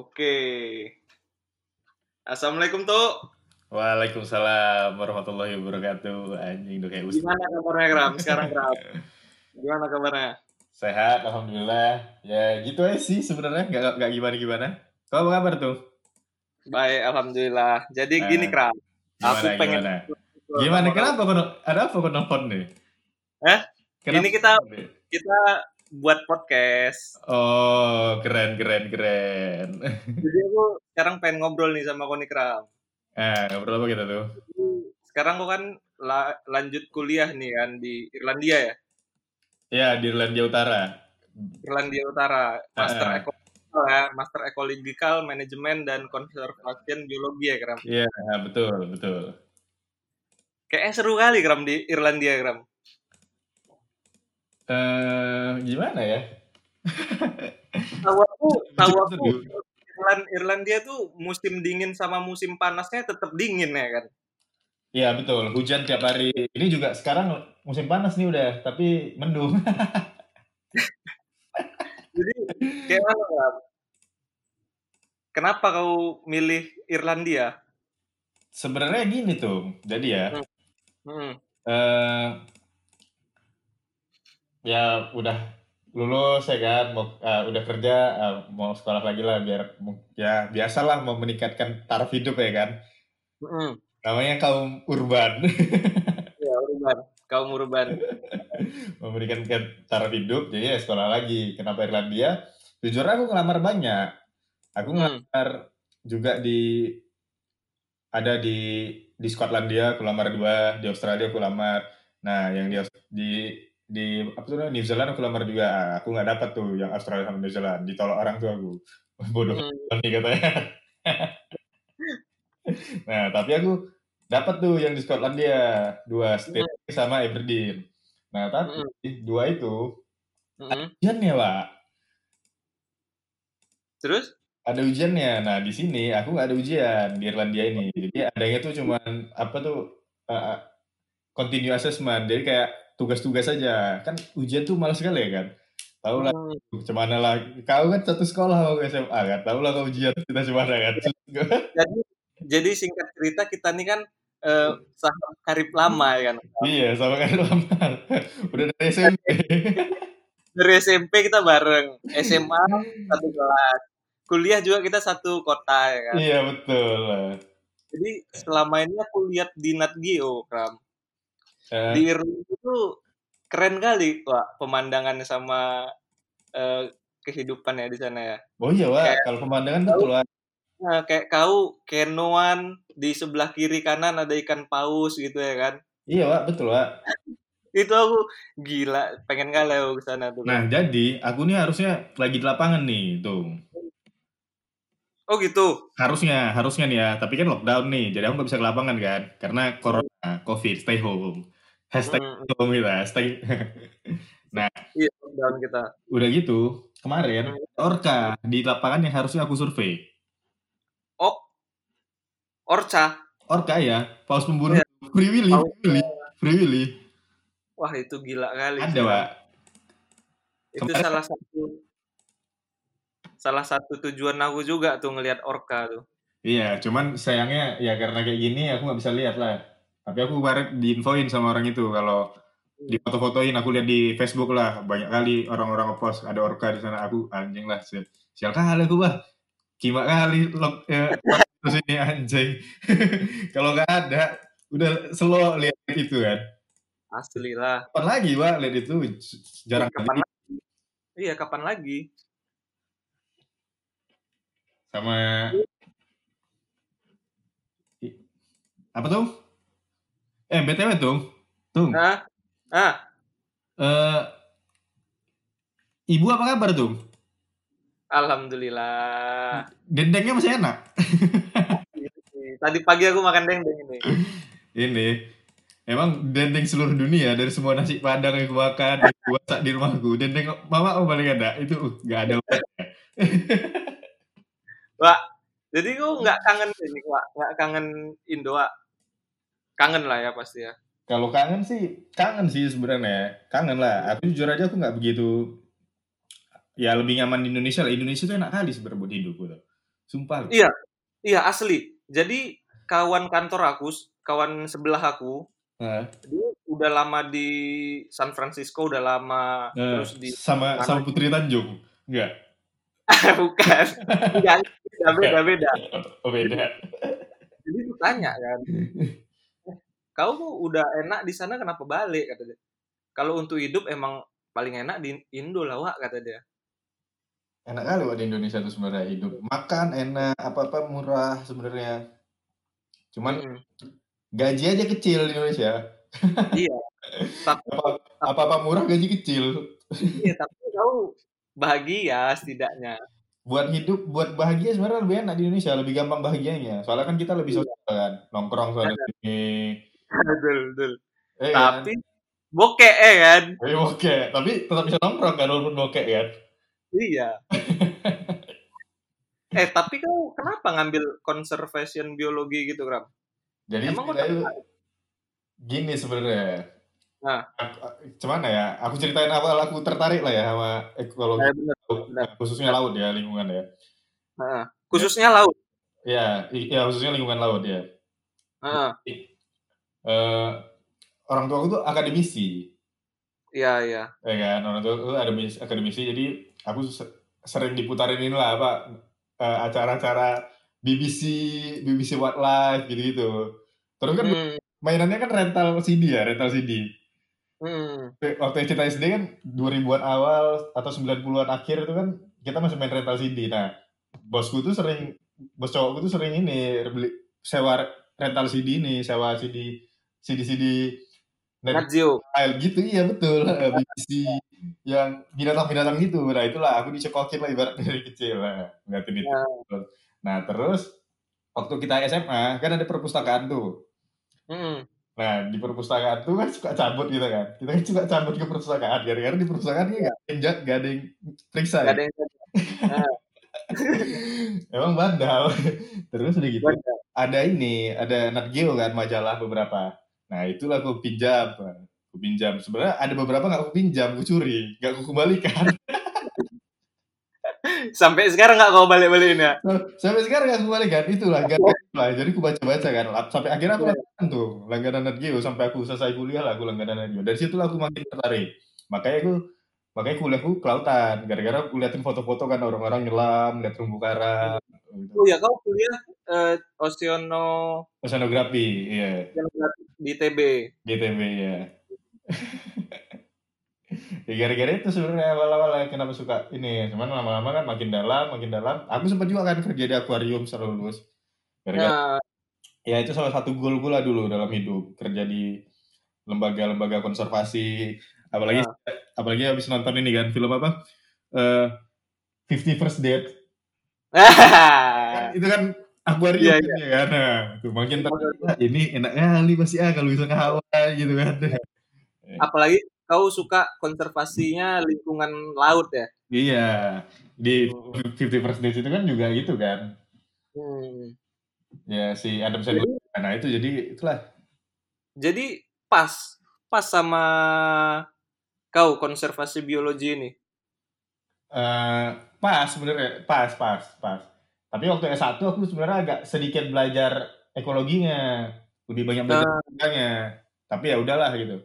Oke. Assalamualaikum tuh. Waalaikumsalam warahmatullahi wabarakatuh. Anjing udah kayak ustaz. Gimana kabarnya Gram? Sekarang Gram. Gimana kabarnya? Sehat, alhamdulillah. Ya gitu aja sih sebenarnya, nggak nggak gimana gimana. Kau apa kabar tuh? Baik, alhamdulillah. Jadi Nah, gini Gram. Gimana Aku pengen gimana? Gimana? Kenapa kau ada apa kau nelfon nih? Eh? Kenapa Ini kita kita buat podcast. Oh keren keren keren. Jadi aku sekarang pengen ngobrol nih sama Koni Kram. Ah ngobrol apa kita tuh? Sekarang aku kan la- lanjut kuliah nih kan di Irlandia ya. Ya di Irlandia Utara. Irlandia Utara, Master Ah. Ecological ya, Master Ecological Management dan Conservation Biologi ya Kram. Iya betul betul. Kayaknya seru kali Kram di Irlandia Kram. Eh gimana ya? Tahu aku, tahu aku. Irland, Irlandia tuh musim dingin sama musim panasnya tetap dingin ya kan. Iya betul, hujan tiap hari. Ini juga sekarang musim panas nih udah, tapi mendung. Jadi kayak Kram? Kenapa kau milih Irlandia? Sebenarnya gini tuh, jadi ya, Hmm. eh ya udah lulus ya kan, mau eh, udah kerja, eh, mau sekolah lagi lah biar ya biasalah mau meningkatkan taraf hidup ya kan. Hmm. Namanya kaum urban, Ya, urban. Kaum urban. memberikan taraf hidup, jadi ya sekolah lagi. Kenapa Irlandia? Jujur aku ngelamar banyak. Aku Hmm. ngelamar juga di ada di di Skotlandia aku lamar dua, di Australia aku lamar. Nah, yang di di di apa tuh New Zealand aku lamar juga. Aku nggak dapat tuh yang Australia sama New Zealand. Ditolak orang tuh aku. Bodoh Hmm. nih katanya. Nah, tapi aku dapat tuh yang di Skotlandia dua state sama Aberdeen. Nah, tapi dua itu Hmm. ujiannya, Pak. Terus? ada ujiannya. Nah, di sini aku nggak ada ujian di Irlandia ini. Jadi adanya tuh cuman apa tuh uh, continue assessment. Jadi kayak tugas-tugas saja. Kan ujian tuh malas sekali ya kan. Tahu lah Hmm. cuman lah. Kau kan satu sekolah sama SMA kan. Tahu lah kau ujian kita cuman kan. Jadi jadi singkat cerita kita nih kan eh, sahabat karib lama ya kan. iya, sama kan lama. Udah dari SMP. Dari SMP kita bareng, SMA satu kelas, kuliah juga kita satu kota ya kan. iya, betul. Jadi selama ini aku lihat di Nat Geo, Kram. Eh, Di Irlandia itu keren kali, Pak, pemandangannya sama eh, kehidupannya di sana ya. oh iya. Kayak- Kalau pemandangan betul, Wak. Nah, kayak kau kenoan di sebelah kiri kanan ada ikan paus gitu ya kan. Iya, Wak. Betul, Wak. Itu aku gila, pengen kali aku ke sana tuh. Nah, jadi aku nih harusnya lagi di lapangan nih, tuh. Oh gitu. Harusnya, harusnya nih ya. Tapi kan lockdown nih, jadi aku nggak bisa ke lapangan kan. Karena corona, covid, stay home. Hashtag Hmm, home kita, stay. iya, lockdown kita. Udah gitu, kemarin Orca di lapangan yang harusnya aku survei. Oh, Orca. Orca ya, paus pemburu, Iya. Free Willy. Free Willy, Free Willy. Wah itu gila kali. Ada. Pak. Itu Kemarin- salah satu salah satu tujuan aku juga tuh ngelihat orca tuh. Iya, cuman sayangnya ya karena kayak gini aku nggak bisa lihat lah. Tapi aku kemarin diinfoin sama orang itu kalau di foto-fotoin aku lihat di Facebook lah banyak kali orang-orang ngepost ada orca di sana aku anjing lah sial, sial kali aku bah kima kali log ya, terus ini anjing. Kalau nggak ada udah slow lihat itu kan. Asli lah. kapan lagi bah lihat itu? Jarang kapan lagi? Iya kapan lagi? sama apa tuh eh btw tuh tuh Nah, ah. Eh ibu apa kabar tuh alhamdulillah. dendengnya masih enak. Tadi pagi aku makan dendeng ini. ini. Emang dendeng seluruh dunia dari semua nasi padang yang gue makan masak di rumahku dendeng mama oh paling ada itu uh, nggak ada Wah, jadi aku nggak kangen ini, Wak. Nggak kangen Indo, Wak. Kangen lah ya pasti ya. kalau kangen sih kangen sih sebenarnya kangen lah aku jujur aja aku nggak begitu ya lebih nyaman di Indonesia lah Indonesia tuh enak kali sebenarnya buat hidup gitu Sumpah. Iya, iya asli. Jadi kawan kantor aku, kawan sebelah aku, Nah, dia udah lama di San Francisco, udah lama nah, terus di sama mana? sama Putri Tanjung. Enggak. bukan, Enggak, beda beda beda. Oh, beda. Jadi aku tanya kan, kau udah enak di sana kenapa balik kata dia. Kalau untuk hidup emang paling enak di Indo lah Wak, kata dia. Enak kali Wak, di Indonesia tuh sebenarnya hidup. Makan enak, apa-apa murah sebenarnya. Cuman Mm, gaji aja kecil di Indonesia. iya. Tapi, Apa apa-apa murah gaji kecil. iya, tapi kau bahagia setidaknya. Buat hidup, buat bahagia sebenarnya lebih enak di Indonesia, lebih gampang bahagianya. Soalnya kan kita lebih Iya. sosial kan, nongkrong sini. Betul, betul. Eh, kan? Tapi bokeh eh kan. Eh, oke, tapi tetap bisa nongkrong kan walaupun bokek kan. Iya. eh tapi kau kenapa ngambil conservation biologi gitu Ram? Jadi Emang kau gini sebenarnya. Nah. Cuman ya, aku ceritain awal aku tertarik lah ya sama ekologi Eh, bener, bener. khususnya laut ya lingkungan ya. Nah, khususnya laut. Ya, ya khususnya lingkungan laut ya. Nah, Eh, orang tua aku tuh akademisi, iya iya. ya kan? Orang tua aku akademisi, akademisi jadi aku se- sering diputarin ini lah apa eh, acara-acara BBC, BBC Wildlife gitu-gitu. Terus kan Hmm, mainannya kan rental CD ya, rental CD. hmm. Waktu kita SD kan 2000-an awal atau 90-an akhir itu kan kita masih main rental CD. Nah, bosku tuh sering bos cowokku tuh sering ini beli sewa rental CD ini, sewa CD CD CD Nat Geo. Gitu iya betul eh, BBC yang binatang-binatang gitu. Nah, itulah aku dicekokin lah ibaratnya dari kecil lah ngeliatin itu. Nah, Nah, terus waktu kita SMA kan ada perpustakaan tuh. hmm. Nah, di perpustakaan tuh kan suka cabut gitu kan. Kita kan suka cabut ke perpustakaan. Gara-gara di perpustakaan ada yang ja- nggak ada yang periksa Gak ya. ada yang Emang bandal. Terus udah gitu. Bandal. Ada ini, ada Nat Geo kan, majalah beberapa. Nah, itulah aku pinjam. Aku pinjam. Sebenarnya ada beberapa nggak aku pinjam, aku curi. Nggak aku kembalikan. Sampai sekarang nggak kau balik-balikin ya? Sampai sekarang nggak aku kembalikan. Itulah, lah. Jadi aku baca-baca kan. Sampai akhirnya aku langganan tuh. Langganan Nat Geo. Sampai aku selesai kuliah lah, aku langganan Nat Geo. Dari situlah aku makin tertarik. Makanya aku makanya kuliahku kelautan gara-gara aku liatin foto-foto kan orang-orang nyelam lihat terumbu karang. Oh ya kau kuliah eh, oceano oceanografi iya. Di TB. GTB ya ya gara-gara itu sebenarnya awal-awal ya, kenapa suka ini cuman lama-lama kan makin dalam makin dalam. Aku sempat juga kan kerja di akuarium setelah lulus. Gara-gara Nah, ya itu salah satu goal gue lah dulu dalam hidup kerja di lembaga-lembaga konservasi. Apalagi apalagi habis nonton ini kan film apa? Eh Fifty First Date Kan itu kan akuarium Iya, kan, ya. Kan nah, tuh makin tertarik "Wah, ini enak kali pasti ah kalau bisa ke Hawaii gitu kan. Apalagi kau suka konservasinya lingkungan laut ya? iya. Di Hmm. Fifty First Dates itu kan juga gitu kan. Hmm. ya si Adam Sandler. Nah itu jadi itulah. Jadi pas pas sama kau konservasi biologi ini. Eh, pas sebenarnya pas pas pas. Tapi waktu S1 aku sebenarnya agak sedikit belajar ekologinya. Lebih banyak belajar lingkungannya tapi ya udahlah gitu.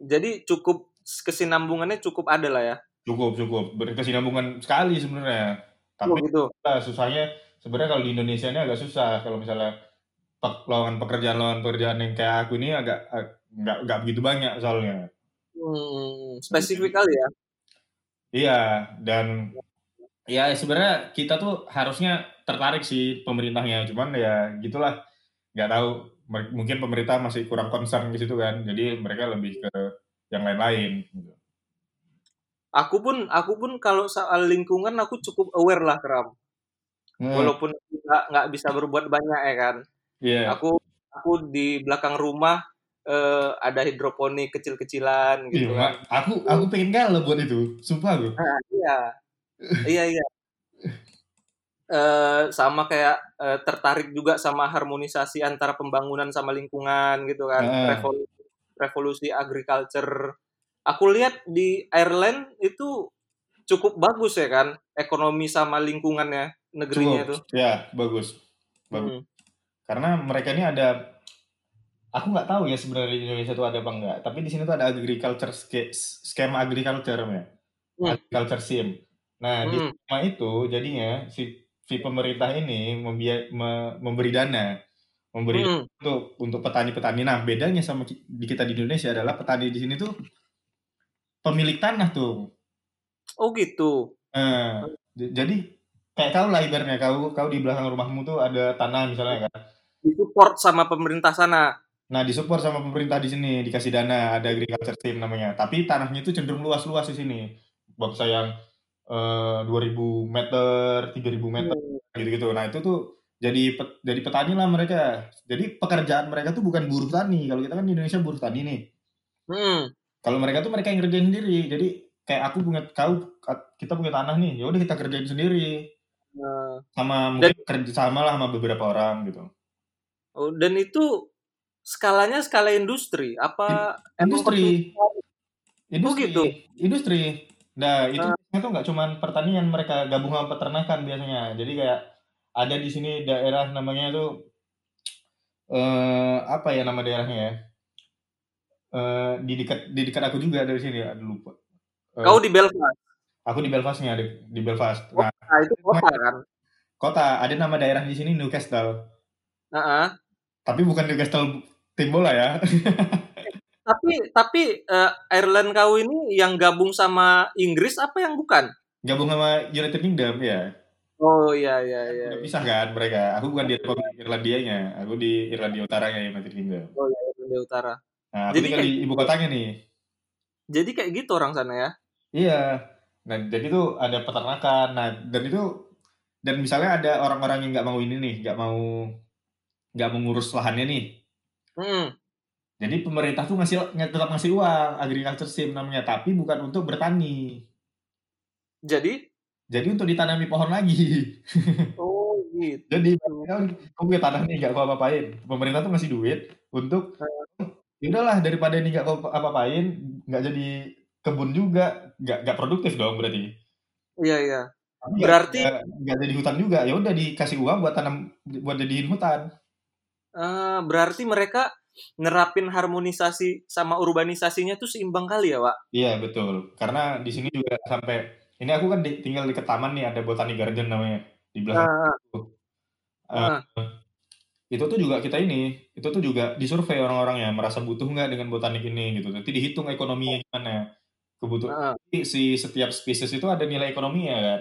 Jadi cukup kesinambungannya cukup ada lah ya. cukup cukup. Berkesinambungan sekali sebenarnya. Oh, tapi gitu. lah, susahnya sebenarnya kalau di Indonesia ini agak susah. Kalau misalnya pe- lowongan pekerjaan lowongan pekerjaan yang kayak aku ini agak ag- nggak nggak begitu banyak soalnya. Hmm, spesifik kali ya. iya dan ya sebenarnya kita tuh harusnya tertarik sih pemerintahnya cuman ya gitulah nggak tahu mungkin pemerintah masih kurang concern di situ kan jadi mereka lebih ke yang lain-lain gitu. Aku pun aku pun kalau soal lingkungan aku cukup aware lah keram. Hmm, Walaupun nggak nggak bisa berbuat banyak ya kan. iya Aku aku di belakang rumah eh, ada hidroponik kecil-kecilan Iya, gitu Mak. kan. aku aku pengen galau buat itu sumpah aku Nah, iya. Iya iya. Eh, sama kayak eh, tertarik juga sama harmonisasi antara pembangunan sama lingkungan gitu kan. Heeh. Revolusi, revolusi agriculture. Aku lihat di Ireland itu cukup bagus ya kan ekonomi sama lingkungannya negerinya itu. Cukup. Ya, bagus. Bagus. Hmm. Karena mereka ini ada aku nggak tahu ya sebenarnya di Indonesia itu ada apa enggak, tapi di sini tuh ada agriculture ske- skema agriculture ya. Hmm. Agriculture sim. Nah, di Hmm. skema itu jadinya si si pemerintah ini membia- me- memberi dana memberi Hmm. untuk untuk petani-petani. Nah, bedanya sama di kita di Indonesia adalah petani di sini tuh pemilik tanah tuh. Oh gitu. Nah, j- jadi kayak kau lah ibaratnya kau kau di belakang rumahmu tuh ada tanah misalnya kan. Disupport sama pemerintah sana. Nah, disupport sama pemerintah di sini, dikasih dana, ada agriculture team namanya. Tapi tanahnya itu cenderung luas-luas di sini. Bangsa yang eh, 2000 meter, 3000 meter Hmm. gitu-gitu. Nah, itu tuh jadi pet- jadi petani lah mereka. Jadi pekerjaan mereka tuh bukan buruh tani. Kalau kita kan di Indonesia buruh tani nih. Hmm. Kalau mereka tuh mereka yang kerjain sendiri. Jadi kayak aku punya kau kita punya tanah nih, ya udah kita kerjain sendiri. Nah, Sama mungkin kerja sama lah sama beberapa orang gitu. oh, dan itu skalanya skala industri apa Industri. Industri. gitu? Industri. Nah, itu biasanya tuh nggak cuman pertanian, mereka gabung sama peternakan biasanya. Jadi kayak ada di sini daerah namanya tuh eh apa ya nama daerahnya ya? Eh di dekat di dekat aku juga dari sini, aduh lupa. Eh, Kau di Belfast. aku di Belfastnya, di, di Belfast. Oh, Nah, Nah, itu kota kan. kota ada nama daerah di sini Newcastle. Nah, Tapi bukan Newcastle tim bola ya. tapi tapi eh, Ireland kau ini yang gabung sama Inggris apa yang bukan? Gabung sama United Kingdom ya. Oh iya iya iya. Udah pisah kan mereka. Aku bukan di Irlandianya, aku di Irlandia Utaranya United Kingdom. Oh iya Irlandia Utara. Nah, aku Jadi tinggal kayak- di ibu kotanya nih. Jadi kayak gitu orang sana ya. Iya. Nah, jadi tuh ada peternakan. Nah, dan itu dan misalnya ada orang-orang yang nggak mau ini nih, nggak mau nggak mengurus lahannya nih. Hmm. Jadi pemerintah tuh ngasih tetap ngasih uang agriculture sim namanya, tapi bukan untuk bertani. Jadi Jadi untuk ditanami pohon lagi. oh gitu. Jadi kau punya tanah nih nggak kau apa-apain. Pemerintah tuh ngasih duit untuk ya udahlah daripada ini nggak kau apa-apain, nggak jadi kebun juga, nggak nggak produktif dong berarti. Iya iya. Tapi Berarti- nggak jadi hutan juga. Ya udah dikasih uang buat tanam buat jadiin hutan. Eh, berarti mereka nerapin harmonisasi sama urbanisasinya tuh seimbang kali ya, Pak? Iya betul. Karena di sini juga sampai ini aku kan di- tinggal di taman nih ada botanic garden namanya di belakang. Ah, Eh, itu tuh juga kita ini itu tuh juga disurvei orang-orangnya merasa butuh nggak dengan botanik ini gitu. Nanti dihitung ekonominya gimana. Kebutuhan ah. si setiap spesies itu ada nilai ekonominya kan.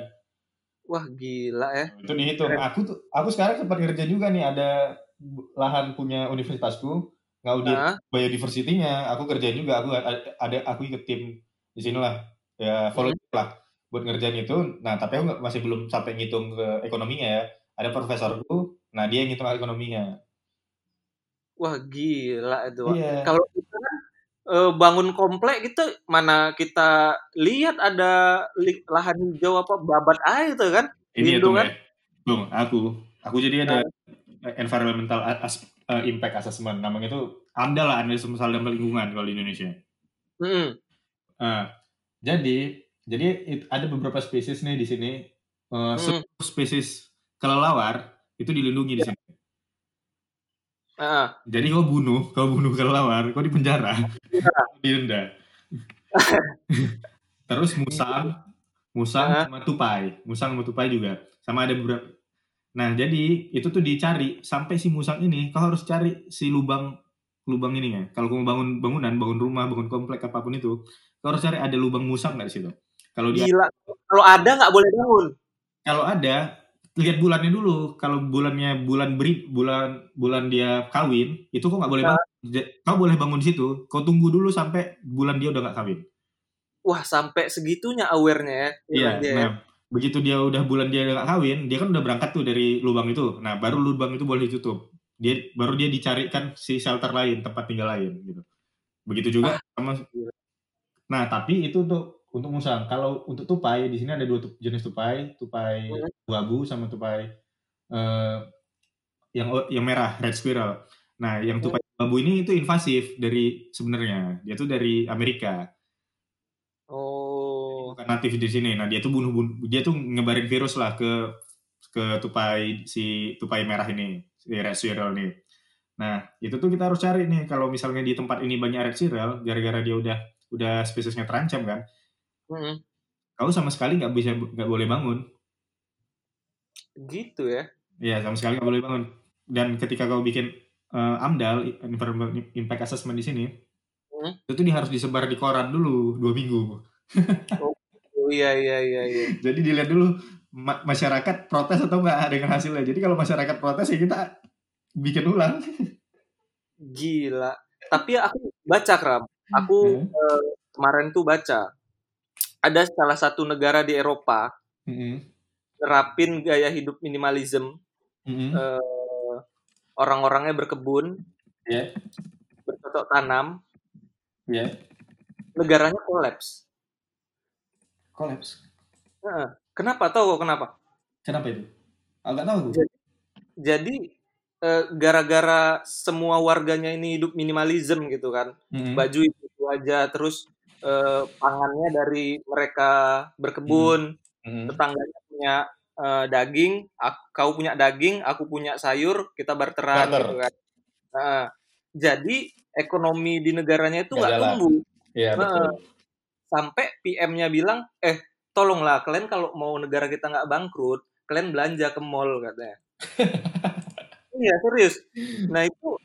Wah, gila ya. Itu dihitung. Aku tuh aku sekarang sempat kerja juga nih ada lahan punya universitasku ngaudit Ah, biodiversity-nya. Aku kerjain juga. Aku ada aku ikut tim di sinilah ya volunteer lah buat ngerjain itu. Nah tapi aku masih belum sampai ngitung ke ekonominya ya. Ada profesorku, nah dia yang ngitung ekonominya. wah gila itu. Iya. Kalau kita kan eh, bangun komplek gitu mana kita lihat ada lahan hijau apa babat air tuh kan? Ini ya tuh kan? ya. Bung, aku aku jadi ada environmental as- eh, impact assessment namanya itu ada lah analisis masalah dalam lingkungan kalau di Indonesia. Hmm. Nah, jadi jadi it- ada beberapa spesies nih di sini. Eh, Hmm. seluruh spesies kelelawar itu dilindungi di sini. Ah, Jadi kau bunuh, kau bunuh kelelawar, kau dipenjara, didenda. Terus musang, musang Ah. sama tupai, musang sama tupai juga, sama ada beberapa. Nah jadi itu tuh dicari sampai si musang ini, kau harus cari si lubang lubang ini ya. Kalau kau mau bangun bangunan, bangun rumah, bangun komplek apa pun itu, kau harus cari ada lubang musang nggak di situ. Kalau dia gila. Kalau ada nggak boleh bangun. kalau ada lihat bulannya dulu kalau bulannya bulan beri bulan bulan dia kawin itu kok nggak boleh Nah. bangun kau boleh bangun di situ kau tunggu dulu sampai bulan dia udah nggak kawin Wah, sampai segitunya aware-nya ya. iya ya. nah begitu dia udah bulan dia nggak kawin dia kan udah berangkat tuh dari lubang itu. Nah baru lubang itu boleh ditutup. Dia baru dia dicarikan si shelter lain tempat tinggal lain gitu. Begitu juga sama gila. nah tapi itu untuk untuk musang. Kalau untuk tupai di sini ada dua jenis tupai. Tupai Hmm. abu sama tupai eh, yang yang merah red squirrel. Nah yang tupai abu ini itu invasif dari sebenarnya. Dia tuh dari Amerika natif di sini. Nah dia tuh bunuh, bunuh dia tuh nyebarin virus lah ke ke tupai si tupai merah ini, si red squirrel nih. Nah itu tuh kita harus cari nih kalau misalnya di tempat ini banyak red squirrel, gara-gara dia udah udah spesiesnya terancam kan, Mm-mm. kau sama sekali nggak bisa nggak boleh bangun. Gitu ya. Iya sama sekali nggak boleh bangun. Dan ketika kau bikin eh, AMDAL impact assessment di sini, Hmm. itu tuh harus disebar di koran dulu dua minggu. Oh iya iya iya iya. Jadi dilihat dulu ma- masyarakat protes atau enggak dengan hasilnya. Jadi kalau masyarakat protes ya kita bikin ulang. Gila. Tapi aku baca Kram. Aku Hmm. eh, kemarin tuh baca. Ada salah satu negara di Eropa nerapin gaya hidup minimalism. Mm-mm. eh, orang-orangnya berkebun, Ya, bercocok tanam, ya. negaranya kolaps. Kolaps. Kenapa? Tahu kok kenapa? Kenapa itu? Agak tahu. Jadi eh, gara-gara semua warganya ini hidup minimalism gitu kan. Mm-mm. Baju itu, itu aja, terus eh, pangannya dari mereka berkebun, Mm-mm. tetangganya punya eh, daging, ak- kau punya daging, aku punya sayur, kita barteran Barter. gitu kan. Nah, jadi ekonomi di negaranya itu Nggak tumbuh. Iya, betul. Sampai PM-nya bilang, eh tolonglah kalian kalau mau negara kita nggak bangkrut, kalian belanja ke mall katanya. iya serius. Nah itu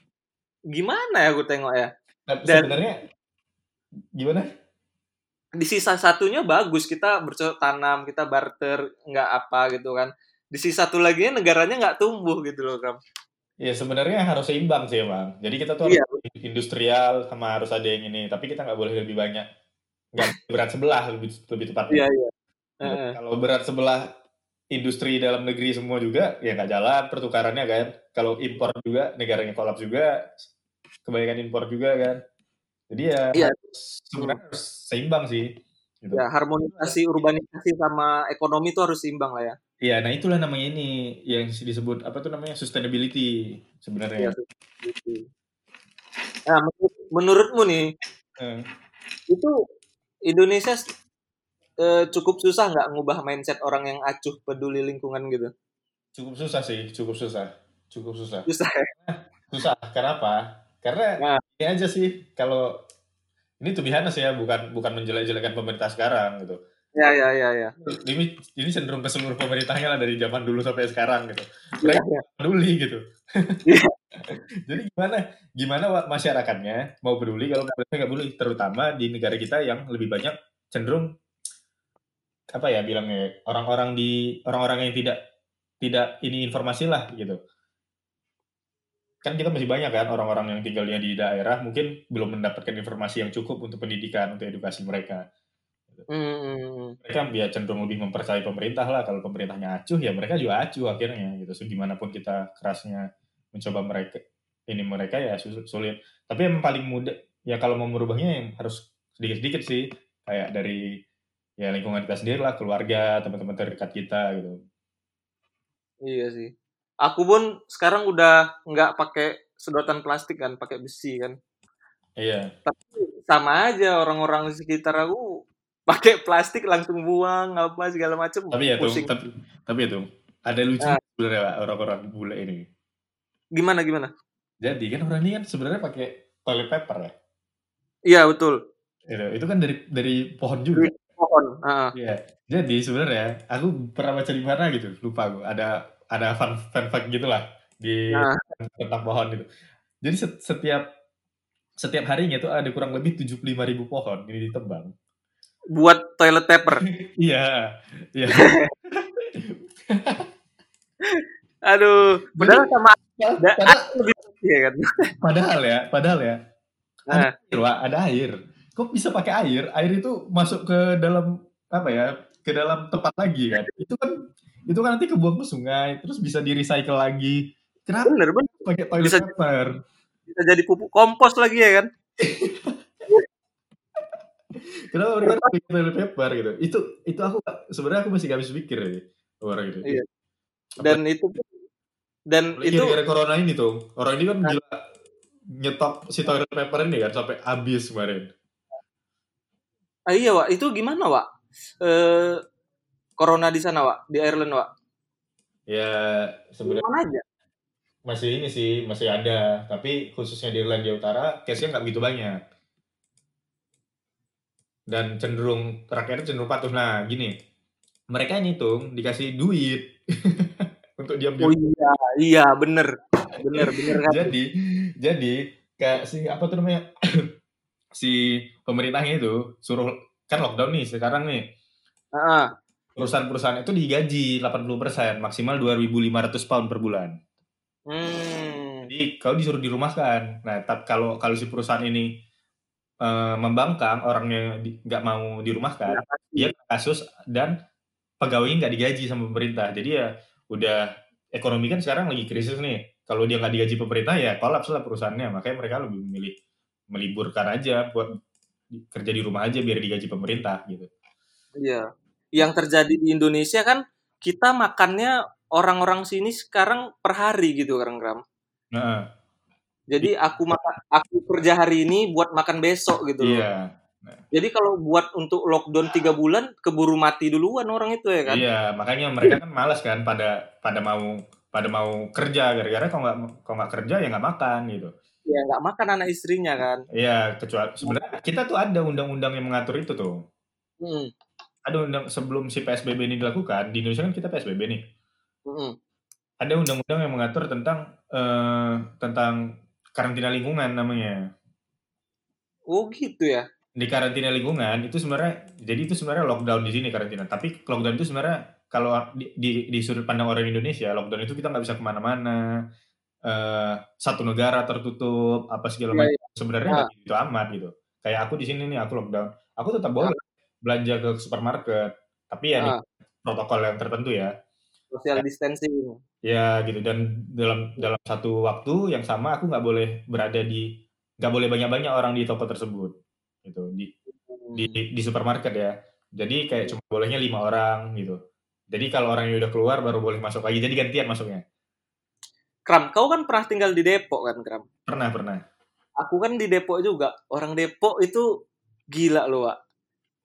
gimana ya aku tengok ya. Tapi Dan- sebenarnya gimana? Di sisa satunya bagus kita bercocok tanam, kita barter nggak apa gitu kan. Di sisa satu lagi negaranya nggak tumbuh gitu loh kam. Ya sebenarnya harus seimbang sih emang. Jadi kita tuh Iya. harus industrial sama harus ada yang ini. Tapi kita nggak boleh lebih banyak. Nggak berat sebelah lebih lebih tepatnya. Iya iya. Kalau berat sebelah industri dalam negeri semua juga ya nggak jalan pertukarannya kan. Kalau impor juga negaranya kolaps juga, kebanyakan impor juga kan. Jadi ya Iya. harus- sebenarnya harus seimbang sih. Gitu. Ya harmonisasi urbanisasi sama ekonomi itu harus seimbang lah ya. Iya, nah itulah namanya ini yang disebut apa tuh namanya sustainability sebenarnya. Iya, gitu. Nah menurut, menurutmu nih Eh, itu Indonesia eh, cukup susah nggak ngubah mindset orang yang acuh peduli lingkungan gitu? cukup susah sih, cukup susah, cukup susah. Susah ya? Susah. Kenapa? Karena Nah. ini aja sih kalau ini tuh biasa ya, bukan bukan menjelek-jelekan pemerintah sekarang gitu. Ya ya ya ya. Ini ini cenderung ke seluruh pemerintahnya lah dari zaman dulu sampai sekarang gitu. Ya, Mereka ya. peduli gitu. Iya. Jadi gimana gimana masyarakatnya mau peduli kalau pemerintah nggak peduli, terutama di negara kita yang lebih banyak cenderung apa ya bilangnya orang-orang di orang-orang yang tidak tidak ini informasi lah gitu. Kan kita masih banyak kan orang-orang yang tinggalnya di daerah mungkin belum mendapatkan informasi yang cukup untuk pendidikan untuk edukasi mereka. Hmm, Mereka ya cenderung lebih mempercayai pemerintah lah kalau pemerintahnya acuh ya mereka juga acuh akhirnya gitu. So, gimana pun kita kerasnya mencoba mereka ini mereka ya sulit. Tapi yang paling mudah ya kalau mau merubahnya yang harus sedikit-sedikit sih kayak dari ya lingkungan kita sendiri lah, keluarga, teman-teman terdekat kita gitu. iya sih. Aku pun sekarang udah nggak pakai sedotan plastik kan, pakai besi kan. Iya. Tapi sama aja orang-orang di sekitar aku pakai plastik langsung buang apa segala macam. Tapi ya tuh, tapi, tapi ya tuh, ada lucu Ah. sebenarnya orang-orang bule ini. Gimana gimana? Jadi kan orang ini kan sebenarnya pakai toilet paper ya. Iya betul. Itu kan dari dari pohon juga. Pohon. Heeh. Iya. Jadi sebenarnya aku pernah baca di mana gitu, lupa aku. Ada ada fun fun fact gitulah di Nah. tentang pohon gitu. Jadi set- setiap setiap harinya tuh ada kurang lebih 75.000 ribu pohon ini ditebang. Buat toilet paper. Iya. Iya. Aduh, padahal sama da- padahal, ya kan. padahal ya, padahal ya. Nah, Ada air, Wak, ada air. Kok bisa pakai air? Air itu masuk ke dalam apa ya? Ke dalam tempat lagi kan. Itu kan itu kan nanti kebuang ke sungai, terus bisa di recycle lagi. Kenapa bener bener pakai toilet Bisa- paper? bisa jadi pupuk kompos lagi ya kan. Kenapa mereka pakai toilet paper gitu? Itu itu aku sebenarnya aku masih gak habis pikir ya orang gitu. Iya. Dan itu dan Apalagi itu gara-gara corona ini tuh. Orang ini kan gila nyetok si toilet paper ini kan sampai habis kemarin. ah, iya Wak, itu gimana Wak? eh, corona di sana, Wak? Di Ireland, Wak? Ya sebenarnya aja? masih ini sih masih ada, tapi khususnya di Irlandia Utara case-nya nggak begitu banyak. Dan cenderung rakyatnya cenderung patuh. Nah gini, mereka ngitung dikasih duit diam-diam. Oh iya, iya bener, bener, bener kan? jadi jadi kayak si apa tuh namanya si pemerintahnya itu suruh kan lockdown nih sekarang nih Ah, perusahaan-perusahaan itu digaji 80% maksimal 2.500 pound per bulan. hmm, Jadi kalau disuruh dirumahkan. Nah, tapi kalau kalau si perusahaan ini eh, membangkang orangnya di- nggak mau dirumahkan, ya, dia kasus dan pegawainya nggak digaji sama pemerintah. Jadi ya udah ekonomi kan sekarang lagi krisis nih. Kalau dia nggak digaji pemerintah ya kolaps lah perusahaannya. Makanya mereka lebih memilih meliburkan aja buat kerja di rumah aja biar digaji pemerintah gitu. Iya. Yang terjadi di Indonesia kan kita makannya orang-orang sini sekarang per hari gitu kan, Gram. Nah, Jadi aku makan aku kerja hari ini buat makan besok gitu loh. iya. Jadi kalau buat untuk lockdown tiga bulan keburu mati duluan orang itu ya kan? Iya, makanya mereka kan malas kan pada pada mau pada mau kerja gara-gara kalau nggak kalau nggak kerja ya nggak makan gitu. Ya nggak makan anak istrinya kan. Iya, kecuali sebenarnya kita tuh ada undang-undang yang mengatur itu tuh. Mm, Ada undang sebelum si PSBB ini dilakukan di Indonesia kan kita PSBB nih. mm, Ada undang-undang yang mengatur tentang eh, tentang karantina lingkungan namanya. Oh gitu ya. Di karantina lingkungan itu sebenarnya jadi itu sebenarnya lockdown di sini karantina. Tapi lockdown itu sebenarnya kalau di, di, di sudut pandang orang Indonesia, lockdown itu kita nggak bisa ke mana-mana. eh satu negara tertutup apa segala Iya, macam sebenarnya Ah. nggak gitu amat gitu kayak aku di sini nih aku lockdown aku tetap boleh belanja ke supermarket tapi ya di Ah. protokol yang tertentu ya Social distancing. ya gitu dan dalam dalam satu waktu yang sama aku nggak boleh berada di nggak boleh banyak-banyak orang di toko tersebut gitu di di, di supermarket ya jadi kayak cuma bolehnya lima orang gitu jadi kalau orangnya udah keluar baru boleh masuk lagi jadi gantian masuknya Kram, kau kan pernah tinggal di Depok kan, Kram? pernah pernah Aku kan di Depok juga. Orang Depok itu gila loh, Wak.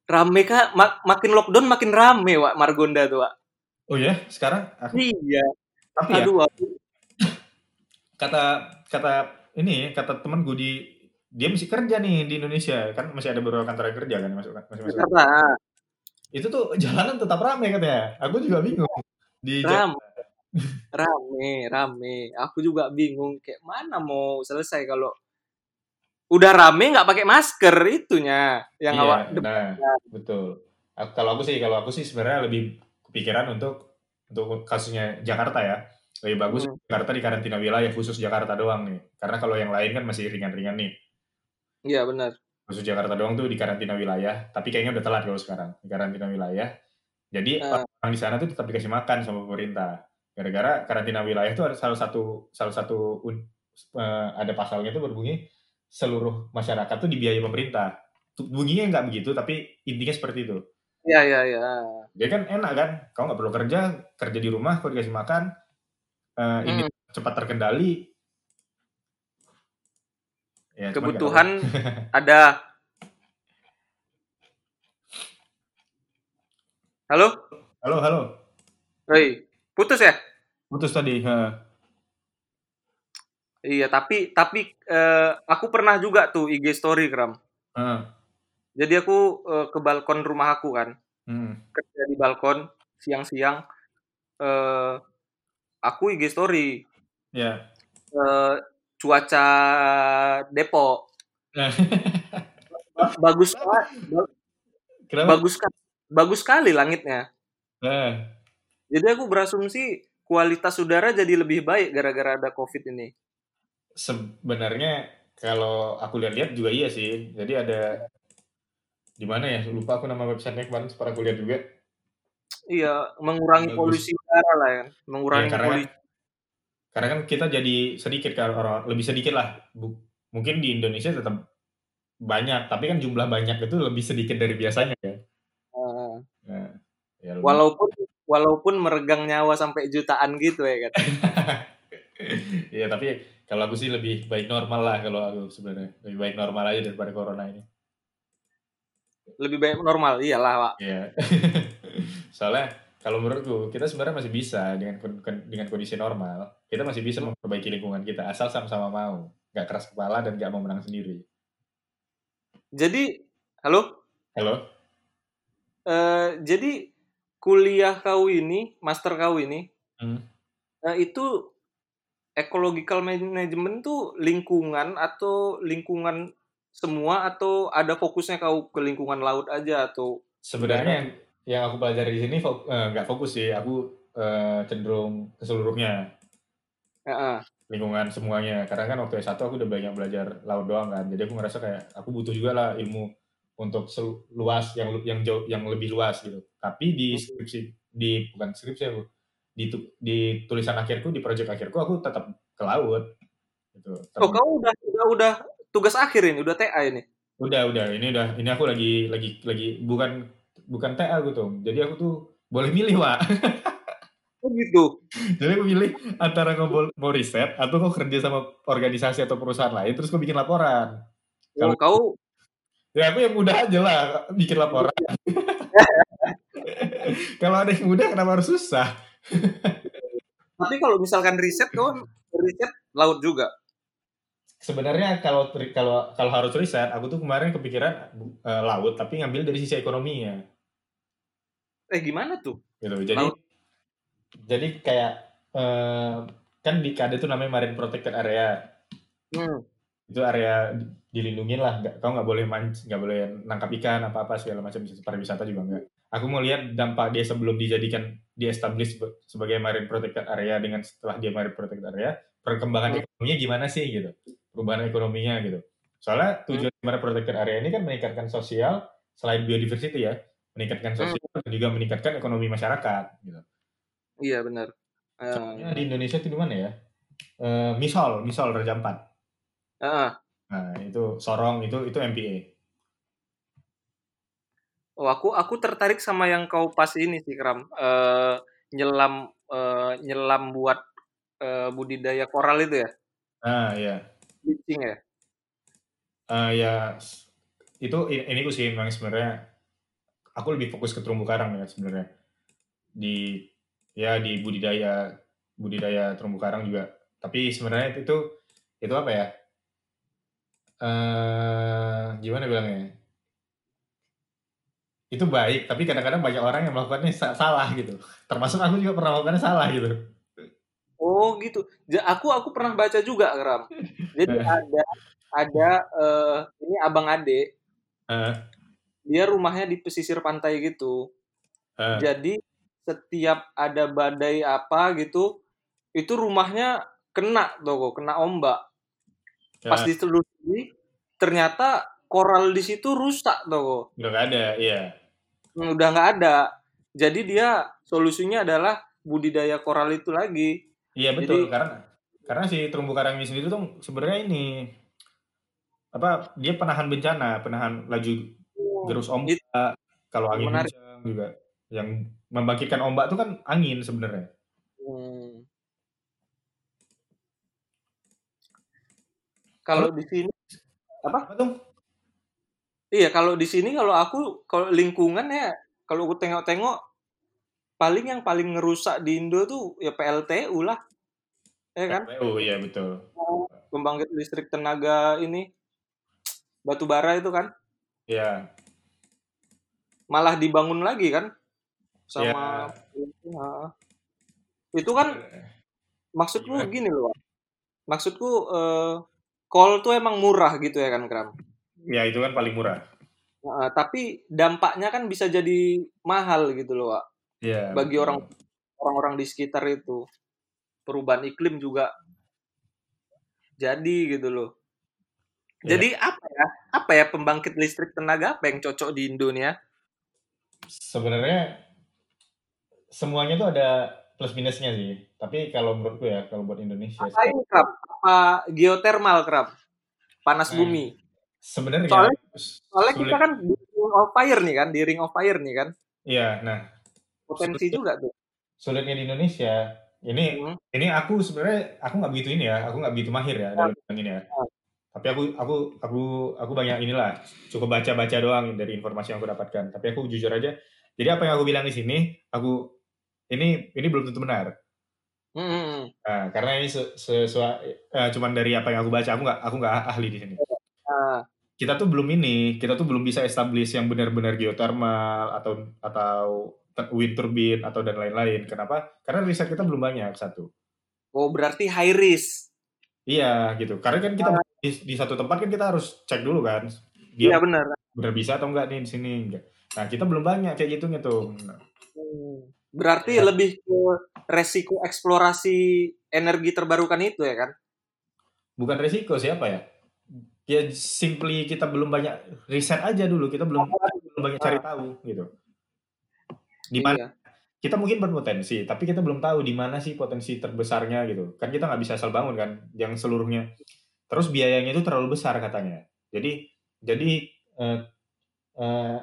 Rame kah? Ma- makin lockdown makin rame, Wak, Margonda tuh, Wak. oh ya sekarang aku Iya. tapi ya Aduh, aku kata kata ini kata temen gue di dia masih kerja nih di Indonesia. Kan masih ada beberapa kantor yang kerja kan masuk masih masuk Jakarta. itu tuh jalanan tetap ramai katanya. Aku juga bingung di Ram, rame, rame. Aku juga bingung kayak mana mau selesai kalau udah rame nggak pakai masker itunya yang iya awak nah betul. Aku- kalau aku sih kalau aku sih sebenarnya lebih kepikiran untuk untuk kasusnya Jakarta ya. Lebih bagus Hmm. Jakarta di karantina wilayah khusus Jakarta doang nih. Karena kalau yang lain kan masih ringan-ringan nih Iya benar. khusus Jakarta doang tuh di karantina wilayah tapi kayaknya udah telat kalau sekarang di karantina wilayah jadi Ah. orang di sana tuh tetap dikasih makan sama pemerintah gara-gara karantina wilayah itu ada salah satu salah satu eh, ada pasalnya tuh berbunyi seluruh masyarakat tuh dibiayai pemerintah Tuh, bunyinya nggak begitu tapi intinya seperti itu Iya iya iya. jadi kan enak kan kau nggak perlu kerja kerja di rumah kau dikasih makan eh, ini Hmm. cepat terkendali ya. Kebutuhan ada. Halo? halo halo Hei, putus ya? putus tadi Heh. Iya, tapi tapi eh, aku pernah juga tuh IG story Kram. Heh. Jadi aku eh, ke balkon rumah aku kan, Hmm. kerja di balkon siang-siang. Eh, aku IG story ya eh, cuaca Depok Ba- bagus banget, bagus bagus sekali langitnya. Nah, Jadi aku berasumsi kualitas udara jadi lebih baik gara-gara ada COVID ini. sebenarnya kalau aku lihat-lihat juga iya sih. Jadi ada di mana ya? Lupa aku nama websitenya kemarin sempat aku lihat juga. Iya, mengurangi Bagus. polusi udara lah ya, mengurangi Ya, karena polusi. Karena kan kita jadi sedikit kan orang lebih sedikit lah. Bu- mungkin di Indonesia tetap banyak, tapi kan jumlah banyak itu lebih sedikit dari biasanya ya. Eh, Nah, ya lebih- walaupun walaupun meregang nyawa sampai jutaan gitu ya kan. Iya, tapi kalau aku sih lebih baik normal lah kalau aku sebenarnya. Lebih baik normal aja daripada corona ini. lebih baik normal iyalah pak Iya. Soalnya kalau menurutku kita sebenarnya masih bisa dengan dengan kondisi normal kita masih bisa Hmm. memperbaiki lingkungan kita asal sama-sama mau nggak keras kepala dan nggak mau menang sendiri. jadi halo Halo? Eh, jadi kuliah kau ini master kau ini Hmm. eh, itu ecological management tuh lingkungan atau lingkungan semua atau ada fokusnya kau ke lingkungan laut aja atau Sebenarnya yang, yang aku pelajari di sini fo- eh, nggak fokus sih, aku eh, cenderung ke seluruhnya Ya, ah. lingkungan semuanya. Karena kan waktu S1 aku udah banyak belajar laut doang kan. Jadi aku ngerasa kayak aku butuh juga lah ilmu untuk selu- luas yang yang jauh yang lebih luas gitu. Tapi di skripsi di bukan skripsi aku di di tulisan akhirku di proyek akhirku aku tetap ke laut gitu. oh kau udah udah udah tugas akhir ini udah TA ini Udah, udah. Ini udah ini aku lagi lagi lagi bukan bukan TA aku tuh. Jadi aku tuh boleh milih, Pak. oh gitu Jadi aku pilih antara kau mau riset atau kau kerja sama organisasi atau perusahaan lain terus kau bikin laporan. oh, Kalau- kau Ya aku yang mudah aja lah bikin laporan. Kalau ada yang mudah kenapa harus susah? tapi kalau misalkan riset kau riset laut juga Sebenarnya kalau kalau kalau harus riset, aku tuh kemarin kepikiran eh, laut tapi ngambil dari sisi ekonominya. Eh gimana tuh? Gitu jadi Laut. jadi kayak eh, kan di KAD itu namanya marine protected area. Hmm. itu area di- dilindungin lah. Nggak kau nggak boleh manc nggak boleh nangkap ikan apa apa segala macam pariwisata juga enggak aku mau lihat dampak dia sebelum dijadikan di establish sebe- sebagai marine protected area dengan setelah dia marine protected area perkembangan Hmm. ekonominya gimana sih gitu. Perubahan ekonominya gitu. Soalnya tujuan marine protected area ini kan meningkatkan sosial selain biodiversity ya meningkatkan sosial dan juga meningkatkan ekonomi masyarakat gitu iya benar Eh, Contohnya di Indonesia itu di mana ya? Eh, misal, misal Raja Ampat. ah. Nah, itu Sorong itu itu MPA. Oh, aku aku tertarik sama yang kau pas ini sih, Kram. Eh, nyelam eh, nyelam buat eh, budidaya koral itu ya, Nah, ya. bleaching ya. Eh, ya itu ini aku sih memang sebenarnya aku lebih fokus ke terumbu karang ya sebenarnya. Di ya di budidaya budidaya terumbu karang juga. Tapi sebenarnya itu itu apa ya? Eh, gimana bilangnya? Itu baik, tapi kadang-kadang banyak orang yang melakukannya sa- salah gitu. Termasuk aku juga pernah melakukannya salah gitu. Oh, gitu. Aku aku pernah baca juga, Kram. Jadi ada ada eh, ini abang ade, Eh, dia rumahnya di pesisir pantai gitu. eh, Jadi setiap ada badai apa gitu, itu rumahnya kena tuh, kena ombak. Pas ya, ditelusuri, ternyata koral di situ rusak tuh. udah gak ada, iya. Hmm, udah nggak ada. Jadi dia solusinya adalah budidaya koral itu lagi. Iya betul Jadi- karena karena si terumbu karang ini sendiri tuh sebenarnya ini apa dia penahan bencana, penahan laju gerus ombak kalau angin menarik. kencang juga yang membangkitkan ombak itu kan angin sebenarnya. Hmm. Kalau di sini apa? Apa tuh? Iya, kalau di sini kalau aku kalau lingkungan ya kalau aku tengok-tengok paling yang paling ngerusak di Indo tuh ya PLTU lah. Ya kan? Oh iya betul. Pembangkit listrik tenaga ini batu bara itu kan Iya. Malah dibangun lagi kan Iya. sama Nah, itu kan maksudku Gimana? gini loh maksudku eh, call tuh emang murah gitu ya kan Kram Ya itu kan paling murah. Nah, tapi dampaknya kan bisa jadi mahal gitu loh Wak. Iya. Bagi betul. orang- orang-orang di sekitar itu perubahan iklim juga jadi gitu loh Iya. jadi apa ya apa ya pembangkit listrik tenaga apa yang cocok di Indonesia sebenarnya semuanya tuh ada plus minusnya sih. Tapi kalau menurutku ya kalau buat Indonesia apa ini Kram apa geothermal Kram panas Nah, bumi. sebenarnya Soalnya- soalnya sulit- kita kan di ring of fire nih kan di ring of fire nih kan. Iya, nah potensi Sulit. juga tuh. sulitnya di Indonesia. Ini Hmm. ini aku sebenarnya aku nggak begitu ini ya aku nggak begitu mahir ya dalam bidang ini ya Tapi aku aku aku aku banyak inilah cukup baca-baca doang dari informasi yang aku dapatkan. Tapi aku jujur aja. Jadi apa yang aku bilang di sini, aku ini ini belum tentu benar. Hmm. Nah, karena ini sesuai uh, cuman dari apa yang aku baca, aku nggak aku nggak ahli di sini. Uh. Kita tuh belum ini, kita tuh belum bisa establish yang benar-benar geothermal atau atau wind turbine atau dan lain-lain. Kenapa? Karena riset kita belum banyak satu. Oh, berarti high risk. Iya, gitu. Karena kan kita uh di, di satu tempat kan kita harus cek dulu kan dia iya benar. benar bisa atau enggak nih di sini nah kita belum banyak kayak gitu tuh hmm. berarti ya. lebih ke resiko eksplorasi energi terbarukan itu ya kan? Bukan resiko siapa ya? Ya simply kita belum banyak riset aja dulu. Kita belum oh, belum banyak cari tahu gitu. Di mana iya. Kita mungkin berpotensi tapi kita belum tahu di mana sih potensi terbesarnya gitu kan kita nggak bisa asal bangun kan yang seluruhnya Terus biayanya itu terlalu besar katanya. Jadi jadi uh, uh,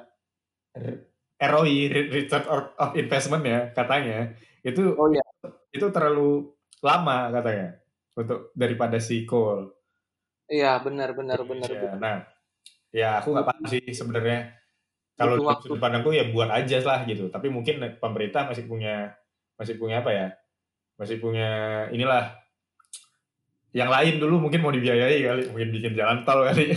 ROI return of investment ya katanya itu oh, iya. itu terlalu lama katanya untuk daripada si coal. Iya benar benar benar. Ya, nah ya aku nggak paham sih sebenarnya kalau sudut pandangku ya buat aja lah gitu. Tapi mungkin pemerintah masih punya masih punya apa ya? Masih punya inilah yang lain dulu mungkin mau dibiayai kali, mungkin bikin jalan tol kali.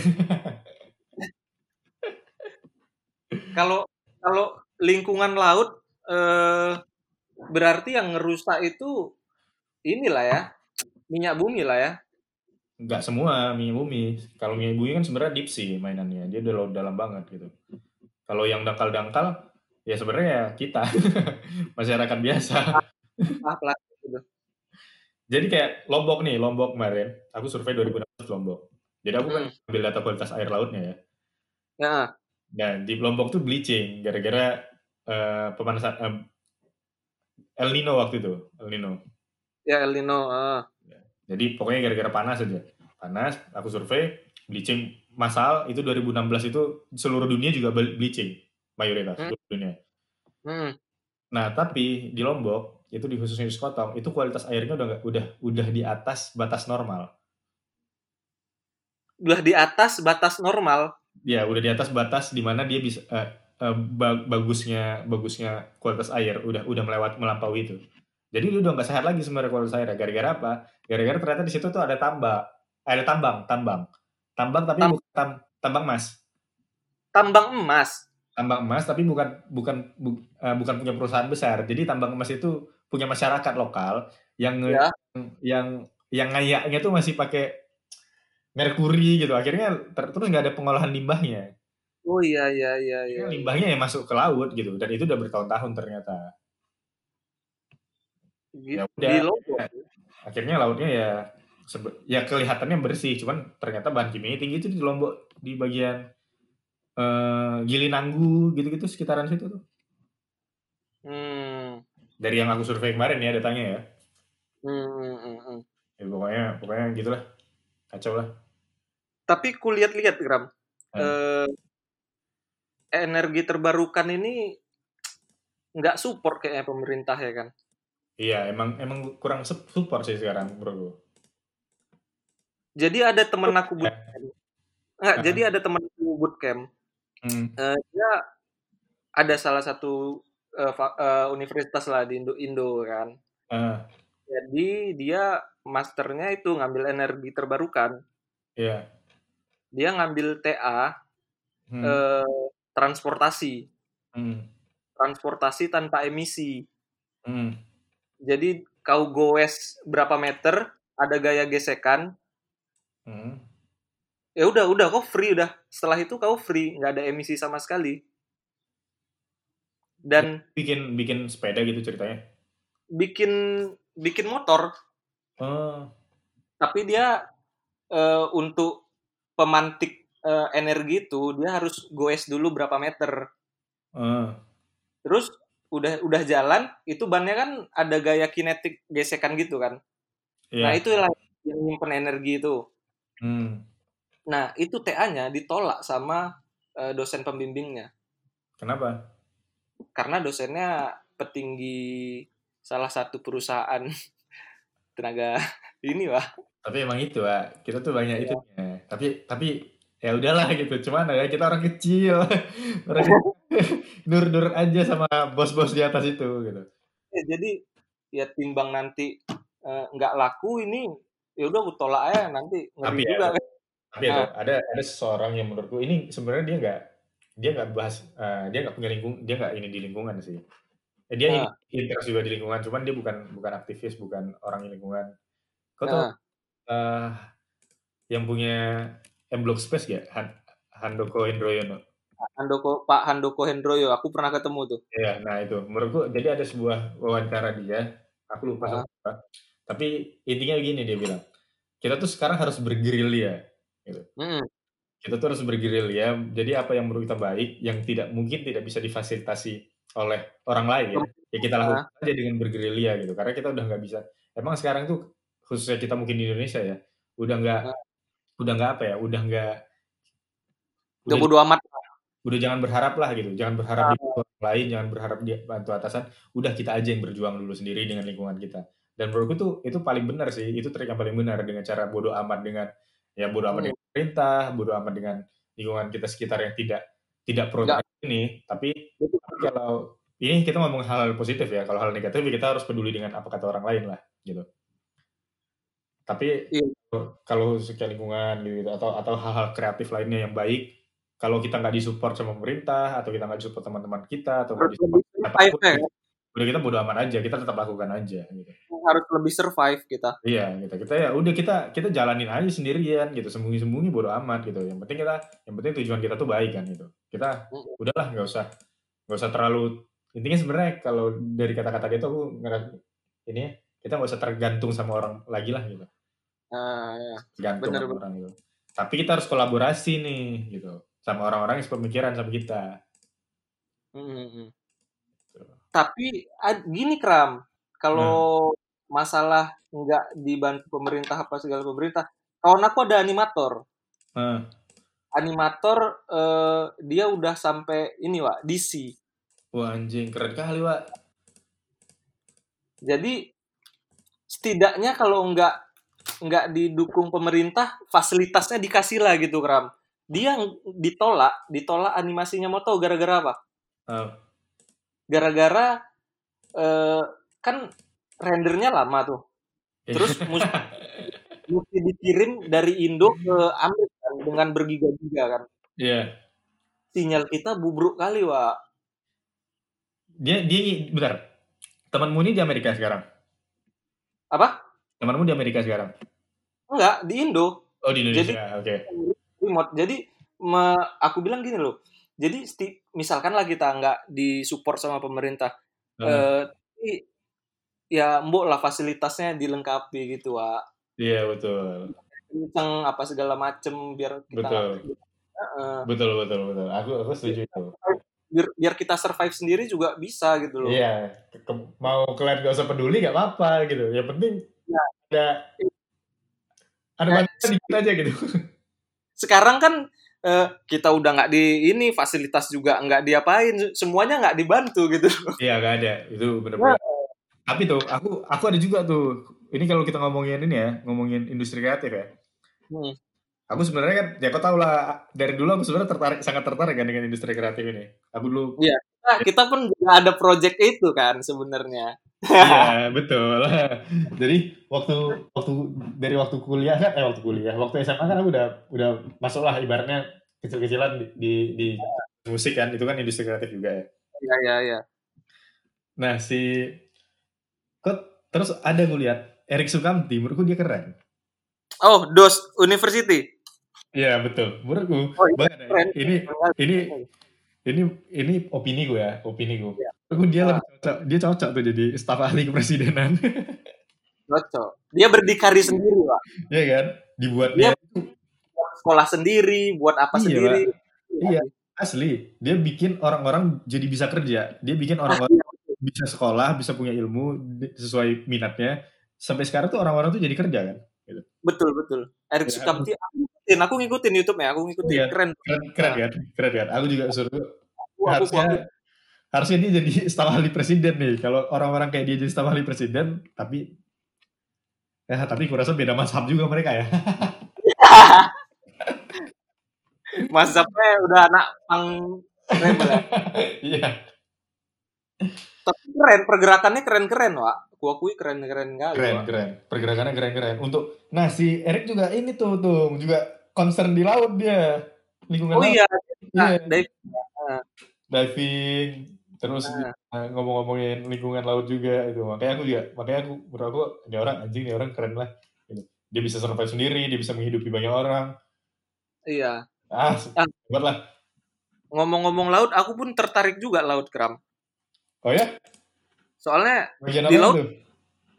kalau kalau lingkungan laut eh, berarti yang ngerusak itu inilah ya minyak bumi lah ya. Enggak semua minyak bumi. Kalau minyak bumi kan sebenarnya deep sea mainannya, dia udah laut dalam banget gitu. Kalau yang dangkal-dangkal ya sebenarnya ya kita masyarakat biasa. Ah, gitu. Jadi kayak Lombok nih, Lombok kemarin, aku survei 2016 Lombok. Jadi aku kan hmm. ambil data kualitas air lautnya ya. Ya. Dan di Lombok tuh bleaching gara-gara uh, pemanasan uh, El Nino waktu itu, El Nino. Ya El Nino. Uh. Jadi pokoknya gara-gara panas aja. Panas, aku survei bleaching masal itu 2016 itu seluruh dunia juga bleaching mayoritas hmm. seluruh dunia. Hmm. Nah tapi di Lombok itu di khususnya di Sekotong itu kualitas airnya udah gak, udah udah di atas batas normal. Udah di atas batas normal. Ya, udah di atas batas di mana dia bisa uh, uh, bagusnya bagusnya kualitas air udah udah melewat melampaui itu. Jadi udah nggak sehat lagi sebenarnya kualitas air. Gara-gara apa? Gara-gara ternyata di situ tuh ada tambak, ada tambang, tambang, tambang tapi Tam bukan tam, tambang emas. Tambang emas. Tambang emas tapi bukan bukan bu, uh, bukan punya perusahaan besar. Jadi tambang emas itu punya masyarakat lokal yang ya. yang yang ngayaknya tuh masih pakai merkuri gitu akhirnya ter terus nggak ada pengolahan limbahnya oh iya iya iya, iya. limbahnya yang masuk ke laut gitu dan itu udah bertahun-tahun ternyata ya udah ya, akhirnya lautnya ya ya kelihatannya bersih cuman ternyata bahan kimia tinggi itu di lombok di bagian uh, Gilinanggu gitu-gitu sekitaran situ tuh hmm dari yang aku survei kemarin ya datanya ya. Hmm, hmm, hmm, hmm. ya pokoknya pokoknya gitulah kacau lah. Tapi kulihat-lihat Gram, hmm. eh, energi terbarukan ini nggak support kayaknya pemerintah ya kan? Iya emang emang kurang support sih sekarang bro. Jadi ada temen aku bootcamp. Nggak, jadi ada temen aku bootcamp. Hmm. Uh, dia ada salah satu uh, uh, universitas lah di Indo Indo kan. Uh. Jadi dia masternya itu ngambil energi terbarukan. Iya. Yeah. Dia ngambil TA hmm. uh, transportasi. Hmm. Transportasi tanpa emisi. Hmm. Jadi kau goes berapa meter, ada gaya gesekan. Hmm. Ya udah, udah kau free udah. Setelah itu kau free, nggak ada emisi sama sekali dan bikin bikin sepeda gitu ceritanya bikin bikin motor oh. tapi dia uh, untuk pemantik uh, energi itu dia harus goes dulu berapa meter oh. terus udah udah jalan itu bannya kan ada gaya kinetik gesekan gitu kan yeah. nah itu yang nyimpen energi itu hmm. nah itu TA-nya ditolak sama uh, dosen pembimbingnya. Kenapa? Karena dosennya petinggi salah satu perusahaan tenaga ini wah tapi emang itu pak kita tuh banyak ya. itu tapi tapi ya udahlah gitu. Cuman ya kita orang kecil. Orang kecil. nur-nur aja sama bos-bos di atas itu gitu. Ya, jadi ya timbang nanti eh, nggak laku ini ya udah aku tolak aja nanti ngeri Tapi ya, juga kan. tapi ada ada ada seseorang yang menurutku ini sebenarnya dia nggak dia nggak bahas eh, dia nggak punya lingkung dia nggak ini di lingkungan sih Eh, dia Ah. ini interest juga di lingkungan cuman dia bukan bukan aktivis bukan orang di lingkungan kau Nah, eh, yang punya M Block Space ya Han, Handoko Hendroyono Handoko Pak Handoko Hendroyo aku pernah ketemu tuh. ya nah itu menurutku jadi ada sebuah wawancara dia aku lupa Ah. sama apa tapi intinya gini dia bilang kita tuh sekarang harus bergerilya Mm-mm. kita tuh harus bergerilya jadi apa yang menurut kita baik yang tidak mungkin tidak bisa difasilitasi oleh orang lain ya kita lakukan aja dengan bergerilya gitu karena kita udah nggak bisa emang sekarang tuh khususnya kita mungkin di Indonesia ya udah nggak Ah. udah nggak apa ya udah nggak Udah bodo amat. udah jangan berharap lah gitu jangan berharap di orang lain jangan berharap dia bantu atasan udah kita aja yang berjuang dulu sendiri dengan lingkungan kita dan menurutku tuh itu paling benar sih itu trik yang paling benar dengan cara bodoh amat dengan ya bodoh amat Hmm. dengan pemerintah bodoh amat dengan lingkungan kita sekitar yang tidak tidak pro Nggak. terhadap ini tapi kalau ini kita ngomong hal-hal positif ya kalau hal negatif kita harus peduli dengan apa kata orang lain lah gitu tapi Iya. kalau sekian lingkungan gitu atau atau hal-hal kreatif lainnya yang baik kalau kita nggak disupport sama pemerintah atau kita nggak disupport teman-teman kita atau nggak disupport survive ya. udah kita bodo amat aja kita tetap lakukan aja gitu Harus lebih survive kita. iya gitu. Kita ya udah kita kita jalanin aja sendirian gitu. Sembunyi-sembunyi bodo amat gitu. Yang penting kita yang penting tujuan kita tuh baik kan gitu. Kita Mm. udahlah nggak usah nggak usah terlalu intinya sebenarnya kalau dari kata-kata gitu aku ngeras ini ya, kita nggak usah tergantung sama orang lagi lah gitu. Nah, ya. tergantung Bener, sama bener. orang gitu. Tapi kita harus kolaborasi nih gitu. Sama orang-orang yang sepemikiran sama kita. Mm-mm. Tapi ad- gini Kram, kalau masalah nggak dibantu pemerintah apa segala pemerintah, kawan aku ada animator. Nah, Animator eh, dia udah sampai ini Wak, DC. wah anjing keren kali wa Jadi setidaknya kalau nggak nggak didukung pemerintah, fasilitasnya dikasih lah gitu Kram. Dia ditolak, ditolak animasinya mau tahu gara-gara apa? Ah, Gara-gara eh, kan rendernya lama tuh. Terus mesti, mesti dikirim dari Indo ke Amerika kan, dengan bergiga-giga kan. Iya. Sinyal kita bubruk kali, Wak. Dia dia bentar. Temanmu ini di Amerika sekarang. Apa? Temanmu di Amerika sekarang. Enggak, di Indo. Oh di Indonesia. Oke. Remote. Jadi me- aku bilang gini loh. Jadi misalkan lah kita nggak disupport sama pemerintah. Heeh. eh, ya mbok lah fasilitasnya dilengkapi gitu, Wak. Iya betul. Kenceng apa segala macem biar kita Betul. Heeh. Betul betul betul. Aku aku setuju itu. biar biar kita survive sendiri juga bisa gitu loh. Iya. Ke- mau kalian gak usah peduli gak apa-apa gitu. Yang penting Ya. ada ada Eh, bantuan dikit aja gitu. sekarang kan eh, kita udah nggak di ini fasilitas juga nggak diapain semuanya nggak dibantu gitu Iya gak ada. Itu benar-benar. Tapi tuh aku aku ada juga tuh. Ini kalau kita ngomongin ini ya, ngomongin industri kreatif ya. Hmm. Aku sebenarnya kan, ya kau tau lah, dari dulu aku sebenarnya tertarik, sangat tertarik kan dengan industri kreatif ini. Aku dulu, nah, kita pun juga ada project itu kan sebenarnya iya betul. Jadi waktu waktu dari waktu kuliah kan, eh waktu kuliah, waktu SMA kan aku udah udah masuk lah ibaratnya kecil-kecilan di, di, di musik kan, itu kan industri kreatif juga ya. ya ya ya Nah si, kok terus ada gue lihat Erik Sukamti, menurutku dia keren. oh dos university Iya betul, menurutku. Oh, iya, keren. ini ini ini ini opini gue ya, opini gue. Menurutku dia Ah. lebih cocok, dia cocok tuh jadi staf ahli kepresidenan. cocok dia berdikari sendiri pak Iya kan? Dibuatnya sekolah sendiri buat apa Iya, sendiri Iya. asli. Dia bikin orang-orang jadi bisa kerja. Dia bikin Ah, orang-orang iya. Bisa sekolah, bisa punya ilmu sesuai minatnya. Sampai sekarang tuh orang-orang tuh jadi kerja kan. betul betul Eric Ya, Sukamti aku ngikutin aku ngikutin YouTube-nya aku ngikutin Iya. keren Keren, keren kan? Keren kan? Aku juga suruh aku, aku, harusnya aku, harusnya dia jadi staf ahli presiden nih. Kalau orang-orang kayak dia jadi staf ahli presiden, tapi ya tapi kurasa beda mazhab juga mereka ya. Mas Zapnya udah anak pang rebel ya. Iya. Tapi keren, pergerakannya keren-keren, Wak. Aku akui keren-keren kali. Keren, Wak. keren. Pergerakannya keren-keren. Untuk nah si Erik juga ini tuh tuh juga concern di laut dia. Lingkungan Oh laut. iya, Iya. Dave. diving terus Nah. ngomong-ngomongin lingkungan laut juga itu makanya aku juga makanya aku menurut aku ini orang anjing ini orang keren lah gitu. dia bisa survive sendiri dia bisa menghidupi banyak orang Iya. ah Ah. hebat lah Ngomong-ngomong laut, aku pun tertarik juga laut kram. Oh ya Soalnya bagian Di laut? tuh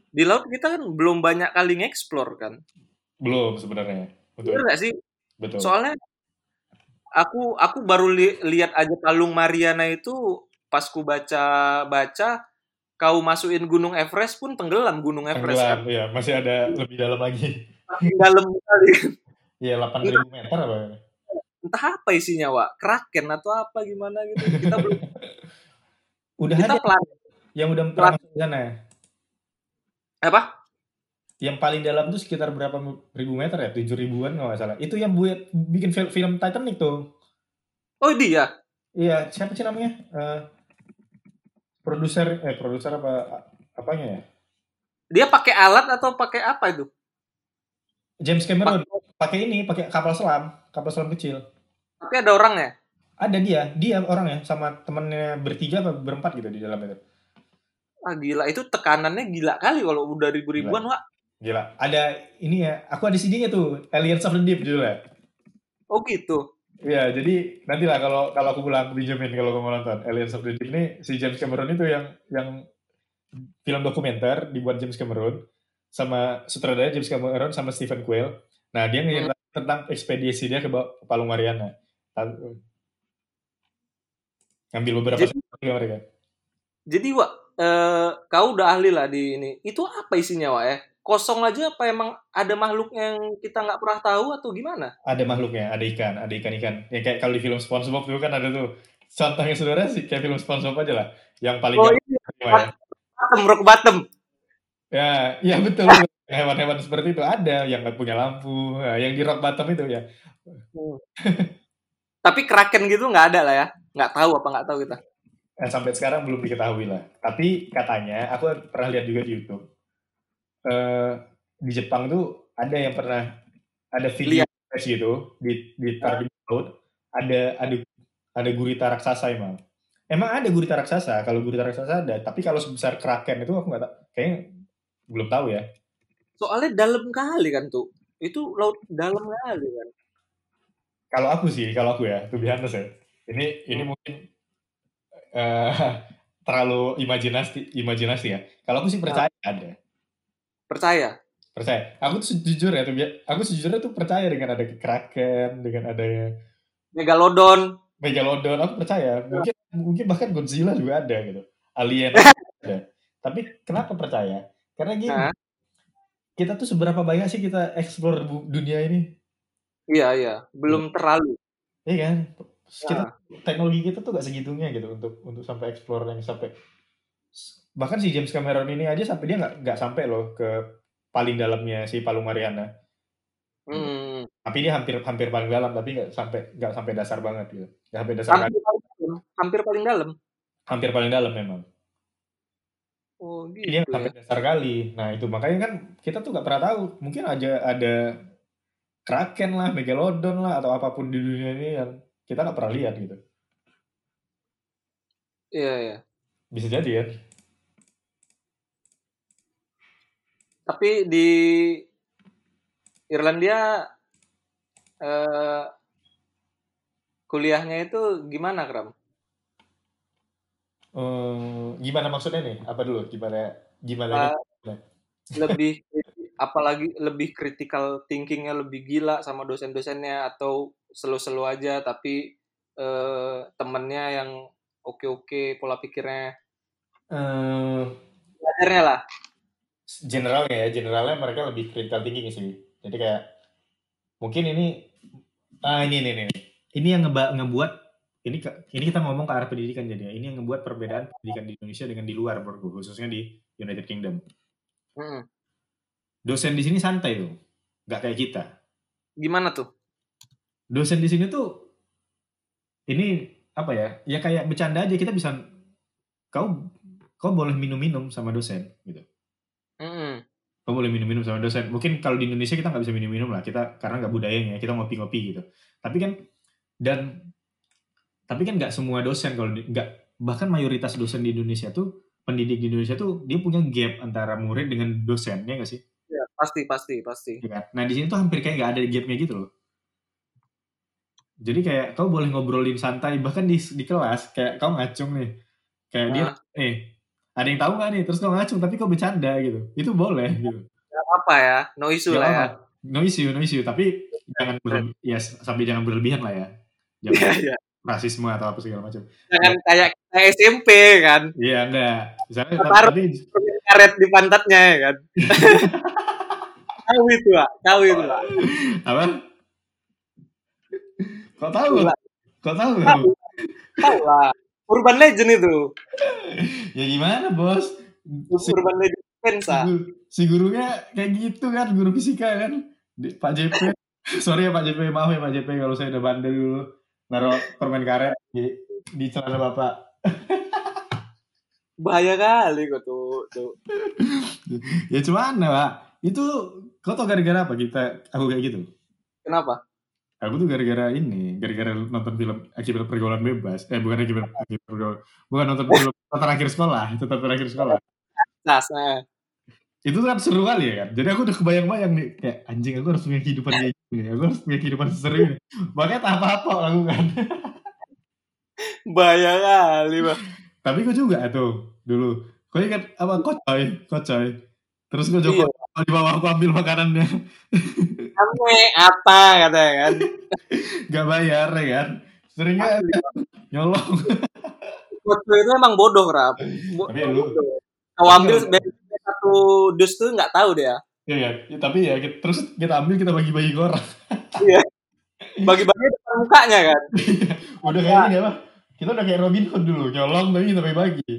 di laut kita kan belum banyak kali nge-explore kan. belum sebenarnya betul Bener nggak sih? betul Soalnya aku aku baru li- lihat aja Palung Mariana itu pas ku baca baca kau masukin Gunung Everest pun tenggelam Gunung Everest tenggelam kan. ya masih ada lebih dalam lagi Dalam kali. ya 8000 meter apa Entah apa isinya, Wak. Kraken atau apa gimana gitu. Kita belum udah kita ada pelan. yang udah pernah masuk ke sana Apa? yang paling dalam tuh sekitar berapa ribu meter ya tujuh ribuan kalau nggak salah itu yang buat bikin film, film Titanic tuh Oh, dia. Iya, siapa sih namanya? Eh, produser, eh produser apa? Apanya ya? Dia pakai alat atau pakai apa itu? James Cameron pakai ini, pakai kapal selam, kapal selam kecil. Tapi ada orangnya. Ada dia, dia orangnya sama temennya bertiga apa berempat gitu di dalam itu. Ah, gila. Itu tekanannya gila kali kalau udah ribu-ribuan, Wak. Gila. Ada ini ya, aku ada CD-nya tuh, Aliens of the Deep judulnya. Oh, gitu. Iya, jadi nantilah kalau kalau aku pulang aku pinjemin kalau kamu nonton Aliens of the Deep ini si James Cameron itu yang yang film dokumenter dibuat James Cameron sama sutradara James Cameron sama Stephen Quayle. Nah, dia ngeritain tentang ekspedisi dia ke Ba- Palung Mariana. Ngambil beberapa Jadi- mereka. Jadi, Wak, eh, kau udah ahli lah di ini. Itu apa isinya, Wak, ya? Kosong aja apa emang ada makhluk yang kita nggak pernah tahu atau gimana? Ada makhluknya, ada ikan, ada ikan-ikan. Yang kayak kalau di film SpongeBob dulu kan ada tuh. Contohnya saudara sih kayak film SpongeBob aja lah. Yang paling Oh, terima ya. bottom, rock bottom. Ya, ya betul. Hewan-hewan seperti itu ada yang nggak punya lampu, Nah, yang di rock bottom itu ya. Tapi kraken gitu nggak ada lah ya. Nggak tahu apa nggak tahu kita. Nah, sampai sekarang belum diketahui lah. Tapi katanya, aku pernah lihat juga di YouTube. eh di Jepang tuh ada yang pernah ada video gitu di di tar di laut ada ada ada gurita raksasa emang. Emang ada gurita raksasa. Kalau gurita raksasa ada, tapi kalau sebesar kraken itu aku nggak tahu. Kayaknya belum tahu ya. Soalnya dalam kali kan tuh. Itu laut dalam kali kan. Kalau aku sih, kalau aku ya, tuh biasa ya. Ini ini mungkin eh terlalu imajinasi imajinasi ya. Kalau aku sih percaya ada. Percaya. Percaya. Aku tuh sejujur ya, tuh, aku sejujurnya tuh percaya dengan ada kraken, dengan ada Megalodon. megalodon. Aku percaya. Mungkin mungkin bahkan Godzilla juga ada gitu. Alien ada. Tapi kenapa percaya? Karena gini, Nah. kita tuh seberapa banyak sih kita explore dunia ini? Iya, iya. Belum terlalu. Iya kan? Kita Nah, teknologi kita tuh gak segitunya gitu untuk untuk sampai explore yang sampai bahkan si James Cameron ini aja sampai dia nggak nggak sampai loh ke paling dalamnya si Palung Mariana hmm. tapi dia hampir hampir paling dalam tapi nggak sampai nggak sampai dasar banget gitu nggak sampai dasar hampir, paling dalam. hampir paling dalam. hampir paling dalam memang Oh, gitu. dia nggak ya. sampai dasar kali nah itu makanya kan kita tuh nggak pernah tahu mungkin aja ada kraken lah megalodon lah atau apa pun di dunia ini yang kita nggak pernah lihat gitu. Iya, iya. bisa jadi ya Tapi di Irlandia eh, kuliahnya itu gimana, Kram? Eh, gimana maksudnya nih? Apa dulu? Gimana gimana Eh, lebih apalagi lebih critical thinkingnya lebih gila sama dosen-dosennya atau selo-selo aja tapi eh, temennya yang oke-oke pola pikirnya. Belajarnya lah. generalnya ya generalnya mereka lebih critical thinking sih. Jadi kayak mungkin ini ah ini ini ini ini. Yang ngeba, ngebuat ini ke- ini kita ngomong ke arah pendidikan jadi ya. ini yang ngebuat perbedaan pendidikan di Indonesia dengan di luar khususnya di United Kingdom. Mm-mm. Dosen di sini santai tuh nggak kayak kita gimana tuh dosen di sini tuh ini apa ya? Ya kayak bercanda aja kita bisa kau kau boleh minum-minum sama dosen gitu. Mm-mm. Kau boleh minum-minum sama dosen. Mungkin kalau di Indonesia kita nggak bisa minum-minum lah, kita karena nggak budayanya, kita ngopi-ngopi gitu. Tapi kan dan tapi kan nggak semua dosen kalau nggak bahkan mayoritas dosen di Indonesia tuh pendidik di Indonesia tuh dia punya gap antara murid dengan dosen ya nggak sih? Ya, pasti pasti pasti. Iya kan? Nah di sini tuh hampir kayak nggak ada gapnya gitu loh. Jadi kayak kau boleh ngobrolin santai bahkan di di kelas kayak kau ngacung nih, kayak dia Nah. eh ada yang tahu nggak nih terus kau ngacung tapi kau bercanda gitu, itu boleh gitu. Nggak apa ya, no issue Nggak lah ya. apa-apa. No issue, no issue. Tapi jangan berle- ya sampai jangan berlebihan lah ya. Iya, Jangan iya. rasisme atau apa segala macam. Jangan kayak kita SMP kan, Iya enggak. Misalnya Taruh. permen karet di pantatnya ya kan. tahu itu lah, tahu itu lah. apa? Kau tahu? Kau tahu? Tahu, tahu lah. Urban Legend itu, Ya gimana bos? Si, Urban Legend Pensa. si, gu- si gurunya kayak gitu kan, guru fisika kan. Di- Pak JP. Sorry ya Pak JP, maaf ya Pak JP kalau saya udah bandel dulu. Naruh permen karet di, di celana bapak. Bahaya kali kok tuh. tuh. Ya cuman Pak, itu kau tau gara-gara apa kita aku kayak gitu? Kenapa? Aku tuh gara-gara ini, gara-gara nonton film akibat pergaulan bebas. Eh bukan akibat, akibat pergaulan, bukan nonton film tentang akhir sekolah, itu tentang akhir sekolah. Nah, nah. Itu kan seru kali ya kan. Jadi aku udah kebayang-bayang nih, kayak anjing aku harus punya kehidupan kayak gini, aku harus punya kehidupan seseru ini. Makanya tak apa-apa aku lakukan. bahaya kali bang. Tapi aku juga tuh dulu. Kau ingat apa kocoy, kocoy. Terus gue coba di bawah aku ambil makanannya, Kamu apa katanya kan? gak bayar ya kan. Seringnya nyolong. Waktu itu emang bodoh rap. Bo- Tapi lu- bodoh. Kau ambil dari satu dus tuh nggak tahu dia. Iya, ya, tapi ya kita- terus kita ambil kita bagi-bagi ke orang. Bagi-bagi depan mukanya kan. Udah kayak gini apa? Kita udah kayak Robin Hood dulu, nyolong tapi kita bagi-bagi.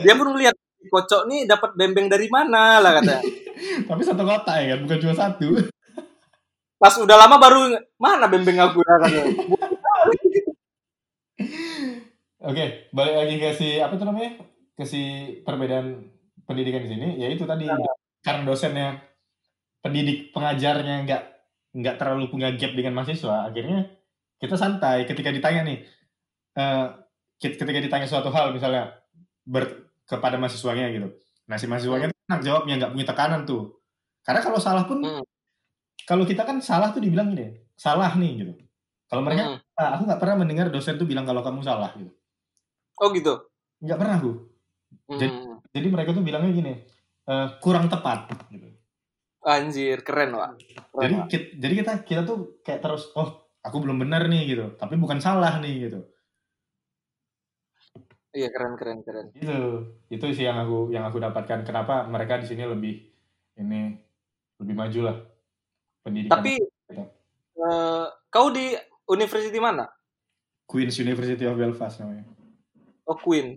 Dia pun melihat kocok nih dapat bembeng dari mana lah katanya. Tapi satu kotak ya kan, bukan cuma satu. Pas udah lama baru mana bembeng aku ya katanya. Oke, balik lagi ke si apa tuh namanya? Ke si perbedaan pendidikan di sini, ya itu tadi karena dosennya pendidik pengajarnya nggak nggak terlalu punya gap dengan mahasiswa, akhirnya kita santai ketika ditanya nih, ket- ketika ditanya suatu hal misalnya ber, kepada mahasiswanya gitu. Nah si mahasiswanya tuh enak jawabnya nggak punya tekanan tuh. Karena kalau salah pun, Hmm. kalau kita kan salah tuh dibilang gini, salah nih gitu. Kalau mereka, Hmm. "Ah, aku nggak pernah mendengar dosen tuh bilang kalau kamu salah gitu. Oh gitu. Nggak pernah aku. Jadi- Hmm. Jadi mereka tuh bilangnya gini, "Eh, kurang tepat. Gitu. Anjir, keren. Keren, Jadi kita, jadi kita kita tuh kayak terus, oh aku belum benar nih gitu, tapi bukan salah nih gitu. Iya keren keren keren. Itu itu sih yang aku yang aku dapatkan. Kenapa mereka di sini lebih ini lebih maju lah pendidikan. Tapi eh, kau di university mana? Queen's University of Belfast namanya. Oh Queen.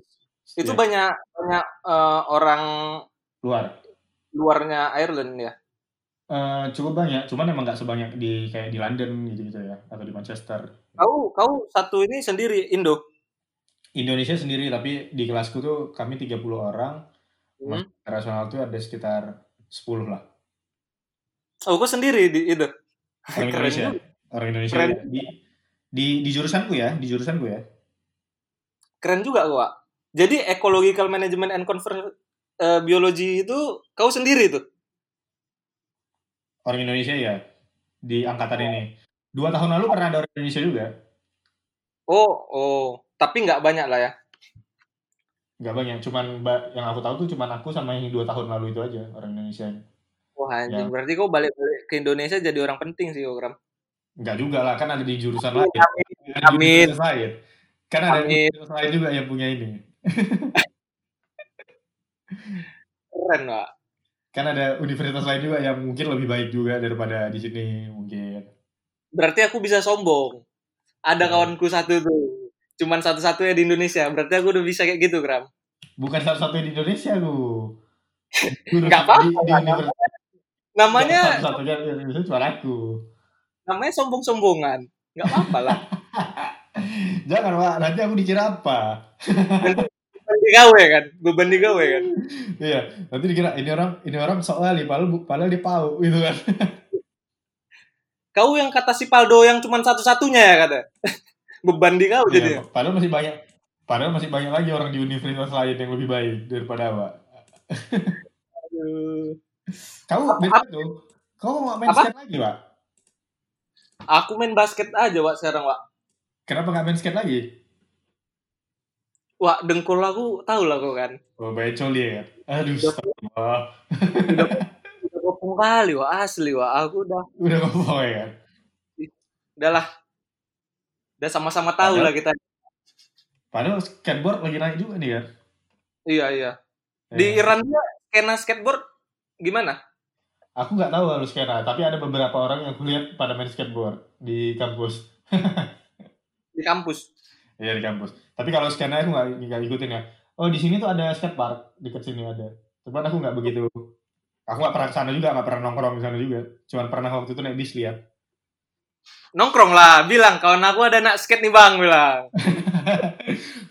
Itu Ya, banyak banyak eh, orang luar. luarnya Ireland ya. Eh, cukup banyak, cuman emang nggak sebanyak di kayak di London gitu-gitu ya atau di Manchester. Kau kau satu ini sendiri Indo. Indonesia sendiri tapi di kelasku tuh kami 30 orang, Hmm. Mas internasional tuh ada sekitar 10 lah. Oh, kau sendiri di itu. Orang Keren Indonesia. juga. Orang Indonesia Keren. ya. di di di jurusanku ya, di jurusanku ya. Keren juga kau. Wak. Jadi ecological management and conver eh, biology itu kau sendiri tuh. Orang Indonesia ya di angkatan ini. Dua tahun lalu pernah ada orang Indonesia juga. Oh, oh. Tapi nggak banyak lah ya. Nggak banyak, cuman yang aku tahu tuh cuman aku sama yang dua tahun lalu itu aja orang Indonesia. Wah, anjing. Ya. Berarti kau balik-balik ke Indonesia jadi orang penting sih, Okram. Nggak juga lah, kan ada di jurusan lain. Amin. Ada Amin. universitas lain. Kan ada Amin. universitas lain juga yang punya ini. Keren, Pak. Kan ada universitas lain juga yang mungkin lebih baik juga daripada di sini mungkin. Berarti aku bisa sombong. Ada Ya. kawanku satu tuh. Cuman satu-satunya di Indonesia. Berarti aku udah bisa kayak gitu, Kram. Bukan satu-satunya di Indonesia lu. Gua udah Nggak apa-apa, di, di Namanya satu-satunya di Indonesia cuma aku. namanya sombong-sombongan. Nggak apa-apa lah. Jangan, Pak. Nanti aku dikira apa? beban di gawe kan beban di gawe kan Iya, nanti dikira ini orang ini orang sok kali, padahal padahal dia pau gitu kan. kau yang kata si Paldo yang cuma satu-satunya ya kata beban di kau Iya, jadi padahal masih banyak padahal masih banyak lagi orang di universitas lain yang lebih baik daripada Pak. Kau Apa- beda tuh. Kau mau main Apa? skate lagi, Pak? aku main basket aja wak sekarang wak Kenapa nggak main skate lagi? wak dengkul aku tahu lah kau kan Oh, coli ya. Aduh, Udah- udah kopong kali wak asli wak aku udah Udah ngomong ya kan. udah lah udah sama-sama tahu Padahal- lah kita Padahal skateboard lagi naik juga nih kan. iya iya di Ya. Iran juga skena skateboard gimana Aku nggak tahu harus skena, tapi ada beberapa orang yang kulihat pada main skateboard di kampus. di kampus Iya di kampus. Tapi kalau skena aku nggak nggak ikutin ya. Oh di sini tuh ada skatepark dekat sini ada. Cuman aku nggak begitu. Aku nggak pernah ke sana juga, nggak pernah nongkrong di sana juga. Cuman pernah waktu itu naik bis lihat. Nongkrong lah bilang kawan aku ada nak skate nih bang bilang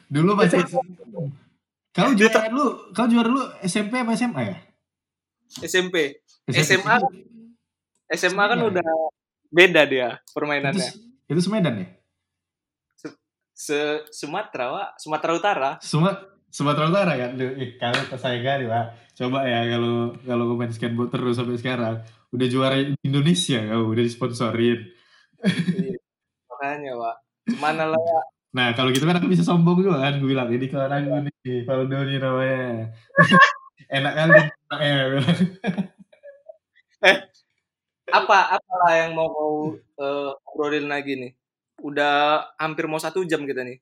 Dulu masih. Kau juara dulu, kau juara dulu SMP apa SMA ya? SMP. SMA. SMA kan udah beda dia Itu, permainannya itu Semedan ya? se Sumatera wak Sumatera Utara Suma, Sumatera Utara kan? Duh, ih, kalau saya kali pak. Coba ya kalau kalau main skateboard terus sampai sekarang. Udah juara Indonesia kau, udah disponsorin. Iya, makanya wak mana lah Wak? Nah kalau gitu kan aku bisa sombong juga kan. Gue bilang, ini kawan aku nih, Faldo nih namanya. Enak kali. enaknya, gue bilang. apa apalah yang mau kau eh, obrolin lagi nih udah hampir mau satu jam kita nih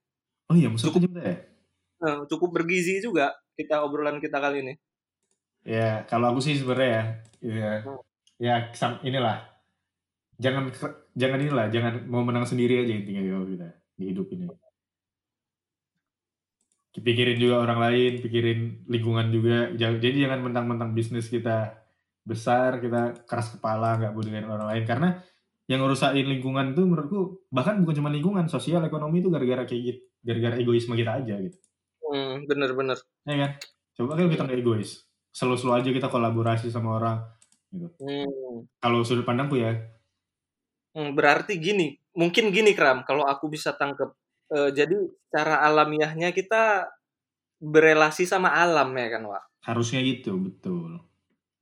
Oh iya, musuh juga ya? Eh, cukup bergizi juga kita obrolan kita kali ini Ya, kalau aku sih sebenarnya ya, ya, ya sam- inilah. Jangan jangan inilah, jangan mau menang sendiri aja intinya kalau kita di hidup ini. Pikirin juga orang lain, pikirin lingkungan juga. Jadi jangan mentang-mentang bisnis kita besar, kita keras kepala, nggak butuhin orang lain. Karena yang ngerusain lingkungan tuh menurutku bahkan bukan cuma lingkungan, sosial, ekonomi itu gara-gara kayak gitu, gara-gara egoisme kita aja gitu. hmm, bener bener Ya kan? Coba kalau kita nggak egois, selalu-selalu aja kita kolaborasi sama orang. hmm. Kalau sudut pandangku ya, Hmm, berarti gini mungkin gini kram kalau aku bisa tangkep Eh, jadi cara alamiahnya kita berelasi sama alam ya kan Wak harusnya gitu, betul.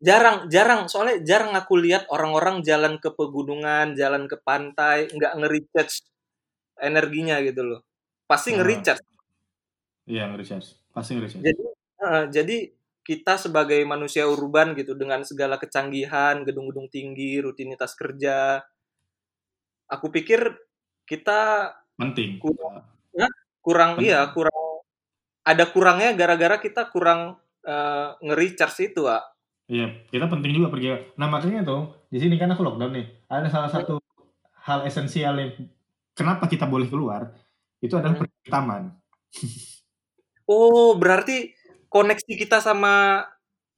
jarang jarang soalnya jarang aku lihat orang-orang jalan ke pegunungan jalan ke pantai nggak nge-recharge energinya gitu loh pasti nge-recharge Iya, nge-recharge. Pasti nge-recharge. jadi eh, jadi kita sebagai manusia urban gitu dengan segala kecanggihan gedung-gedung tinggi rutinitas kerja aku pikir kita Penting. Kurang. kurang Penting. iya kurang ada kurangnya gara-gara kita kurang eh, nge-recharge itu Wak. Iya, kita penting juga pergi. Nah, makanya tuh, di sini kan aku lockdown nih. Ada salah satu hal esensial yang kenapa kita boleh keluar, itu adalah Hmm. pergi ke taman. oh berarti koneksi kita sama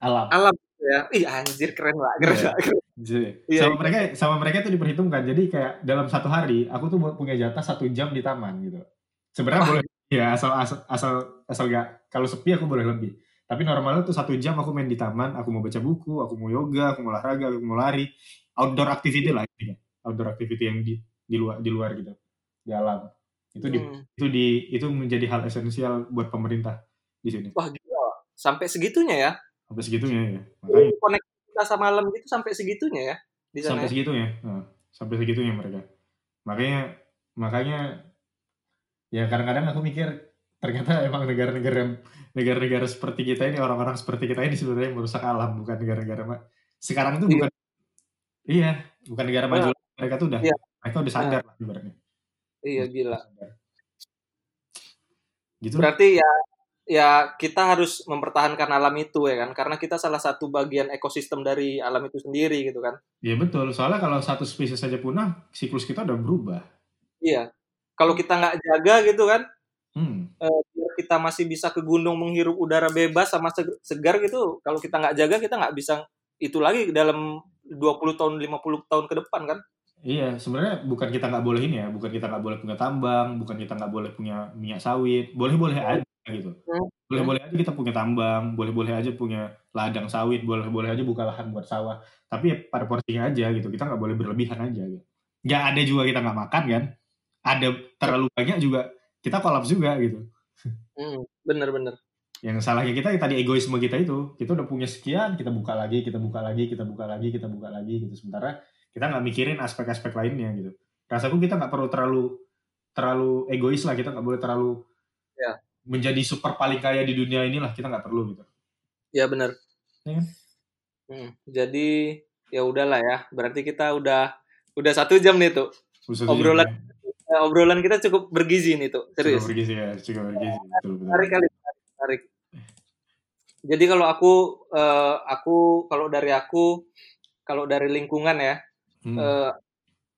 Alam. alam ya ih anjir keren lah keren Iya. lah keren. Jadi, Iya, sama mereka sama mereka itu diperhitungkan. Jadi kayak dalam satu hari aku tuh punya jatah satu jam di taman gitu. Sebenarnya boleh ya asal asal asal asal gak kalau sepi aku boleh lebih. Tapi normalnya tuh satu jam aku main di taman, aku mau baca buku, aku mau yoga, aku mau olahraga, aku mau lari, outdoor activity lah intinya. Outdoor activity yang di di luar di luar gitu, di alam. Itu di Hmm. itu di itu menjadi hal esensial buat pemerintah di sini. wah gila sampai segitunya ya Sampai segitunya ya. Makanya. koneksi kita sama alam gitu sampai segitunya ya di sana sampai ya? segitunya Nah, sampai segitunya mereka. Makanya makanya ya kadang-kadang aku mikir ternyata emang negara-negara negara-negara seperti kita ini orang-orang seperti kita ini sebenarnya merusak alam bukan negara-negara sekarang itu Iya. bukan iya bukan negara maju mereka tuh udah Iya. mereka udah sadar lah ibaratnya. Iya gila. gitu. Berarti ya ya kita harus mempertahankan alam itu ya kan? Karena kita salah satu bagian ekosistem dari alam itu sendiri gitu kan? Iya betul. Soalnya kalau satu spesies saja punah siklus kita udah berubah. Iya. Kalau kita nggak jaga gitu kan? Hmm. eh, biar kita masih bisa ke gunung menghirup udara bebas sama seg- segar gitu kalau kita nggak jaga kita nggak bisa itu lagi dalam 20 tahun 50 tahun ke depan kan? Iya, sebenarnya bukan kita nggak boleh ini ya, bukan kita nggak boleh punya tambang, bukan kita nggak boleh punya minyak sawit, boleh-boleh aja gitu. Boleh-boleh aja kita punya tambang, boleh-boleh aja punya ladang sawit, boleh-boleh aja buka lahan buat sawah. Tapi ya pada porsinya aja gitu, kita nggak boleh berlebihan aja gitu. Nggak ada juga kita nggak makan kan, ada terlalu banyak juga kita kolaps juga gitu. Hmm, bener-bener. Yang salahnya kita ya tadi egoisme kita itu, kita udah punya sekian, kita buka lagi, kita buka lagi, kita buka lagi, kita buka lagi gitu. Sementara kita nggak mikirin aspek-aspek lainnya gitu. Rasaku kita nggak perlu terlalu terlalu egois lah, kita nggak boleh terlalu Ya. Menjadi super paling kaya di dunia inilah, kita nggak perlu gitu. Ya bener. Iya kan? Hmm, jadi ya udahlah ya. Berarti kita udah udah satu jam nih tuh. Khusus Obrolan- ini, Eh, obrolan kita cukup bergizi nih tuh. ya. Serius. Cukup bergizi ya, cukup bergizi. Betul, betul. Menarik kali. Menarik. Jadi kalau aku eh, aku kalau dari aku kalau dari lingkungan ya Hmm. eh,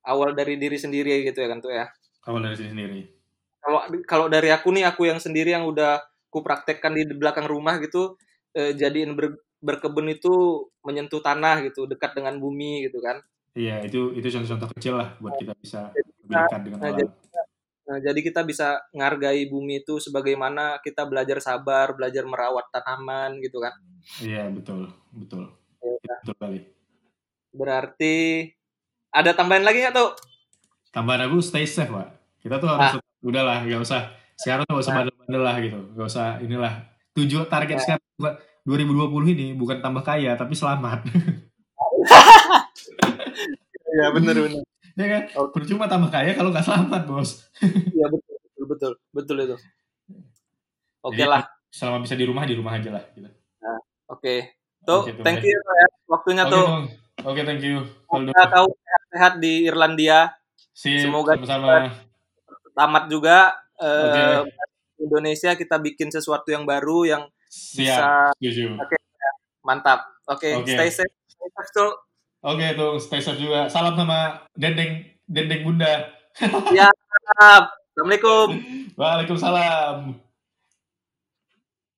awal dari diri sendiri gitu ya kan tuh ya. Awal dari sini sendiri. Kalau kalau dari aku nih aku yang sendiri yang udah ku praktekkan di belakang rumah gitu eh, jadiin ber- berkebun itu menyentuh tanah gitu dekat dengan bumi gitu kan. Iya, itu itu contoh-contoh kecil lah buat kita bisa lebih dekat dengan nah, alam. Nah, jadi kita bisa menghargai bumi itu sebagaimana kita belajar sabar, belajar merawat tanaman gitu kan. Iya, betul, betul. Ya, Betul kali. Berarti ada tambahan lagi nggak tuh? Tambahan aku stay safe, Pak. Kita tuh harus udahlah, nggak usah sekarang tuh nggak usah Nah. bandel-bandel lah gitu. Nggak usah inilah. Tujuan target Nah. sekarang buat 2020 ini bukan tambah kaya tapi selamat. Iya benar benar. ya kan? Oke. Percuma tambah kaya kalau nggak selamat, Bos. Iya betul betul betul betul itu. Oke Jadi, lah. Selama bisa di rumah di rumah aja lah gitu. Oke. Tuh, Oke, tuh, thank baik. you ya waktunya Oke, tuh. Oke, thank you. Semoga kau sehat-sehat di Irlandia. Sip, semoga- sama-sama. Tamat juga eh, Oke. Indonesia kita bikin sesuatu yang baru yang Siap, setuju. mantap. Oke, Oke. stay safe. Stay safe tuh. Oke, tuh stay safe juga. Salam sama Dendeng Dendeng Bunda. Assalamualaikum. Waalaikumsalam.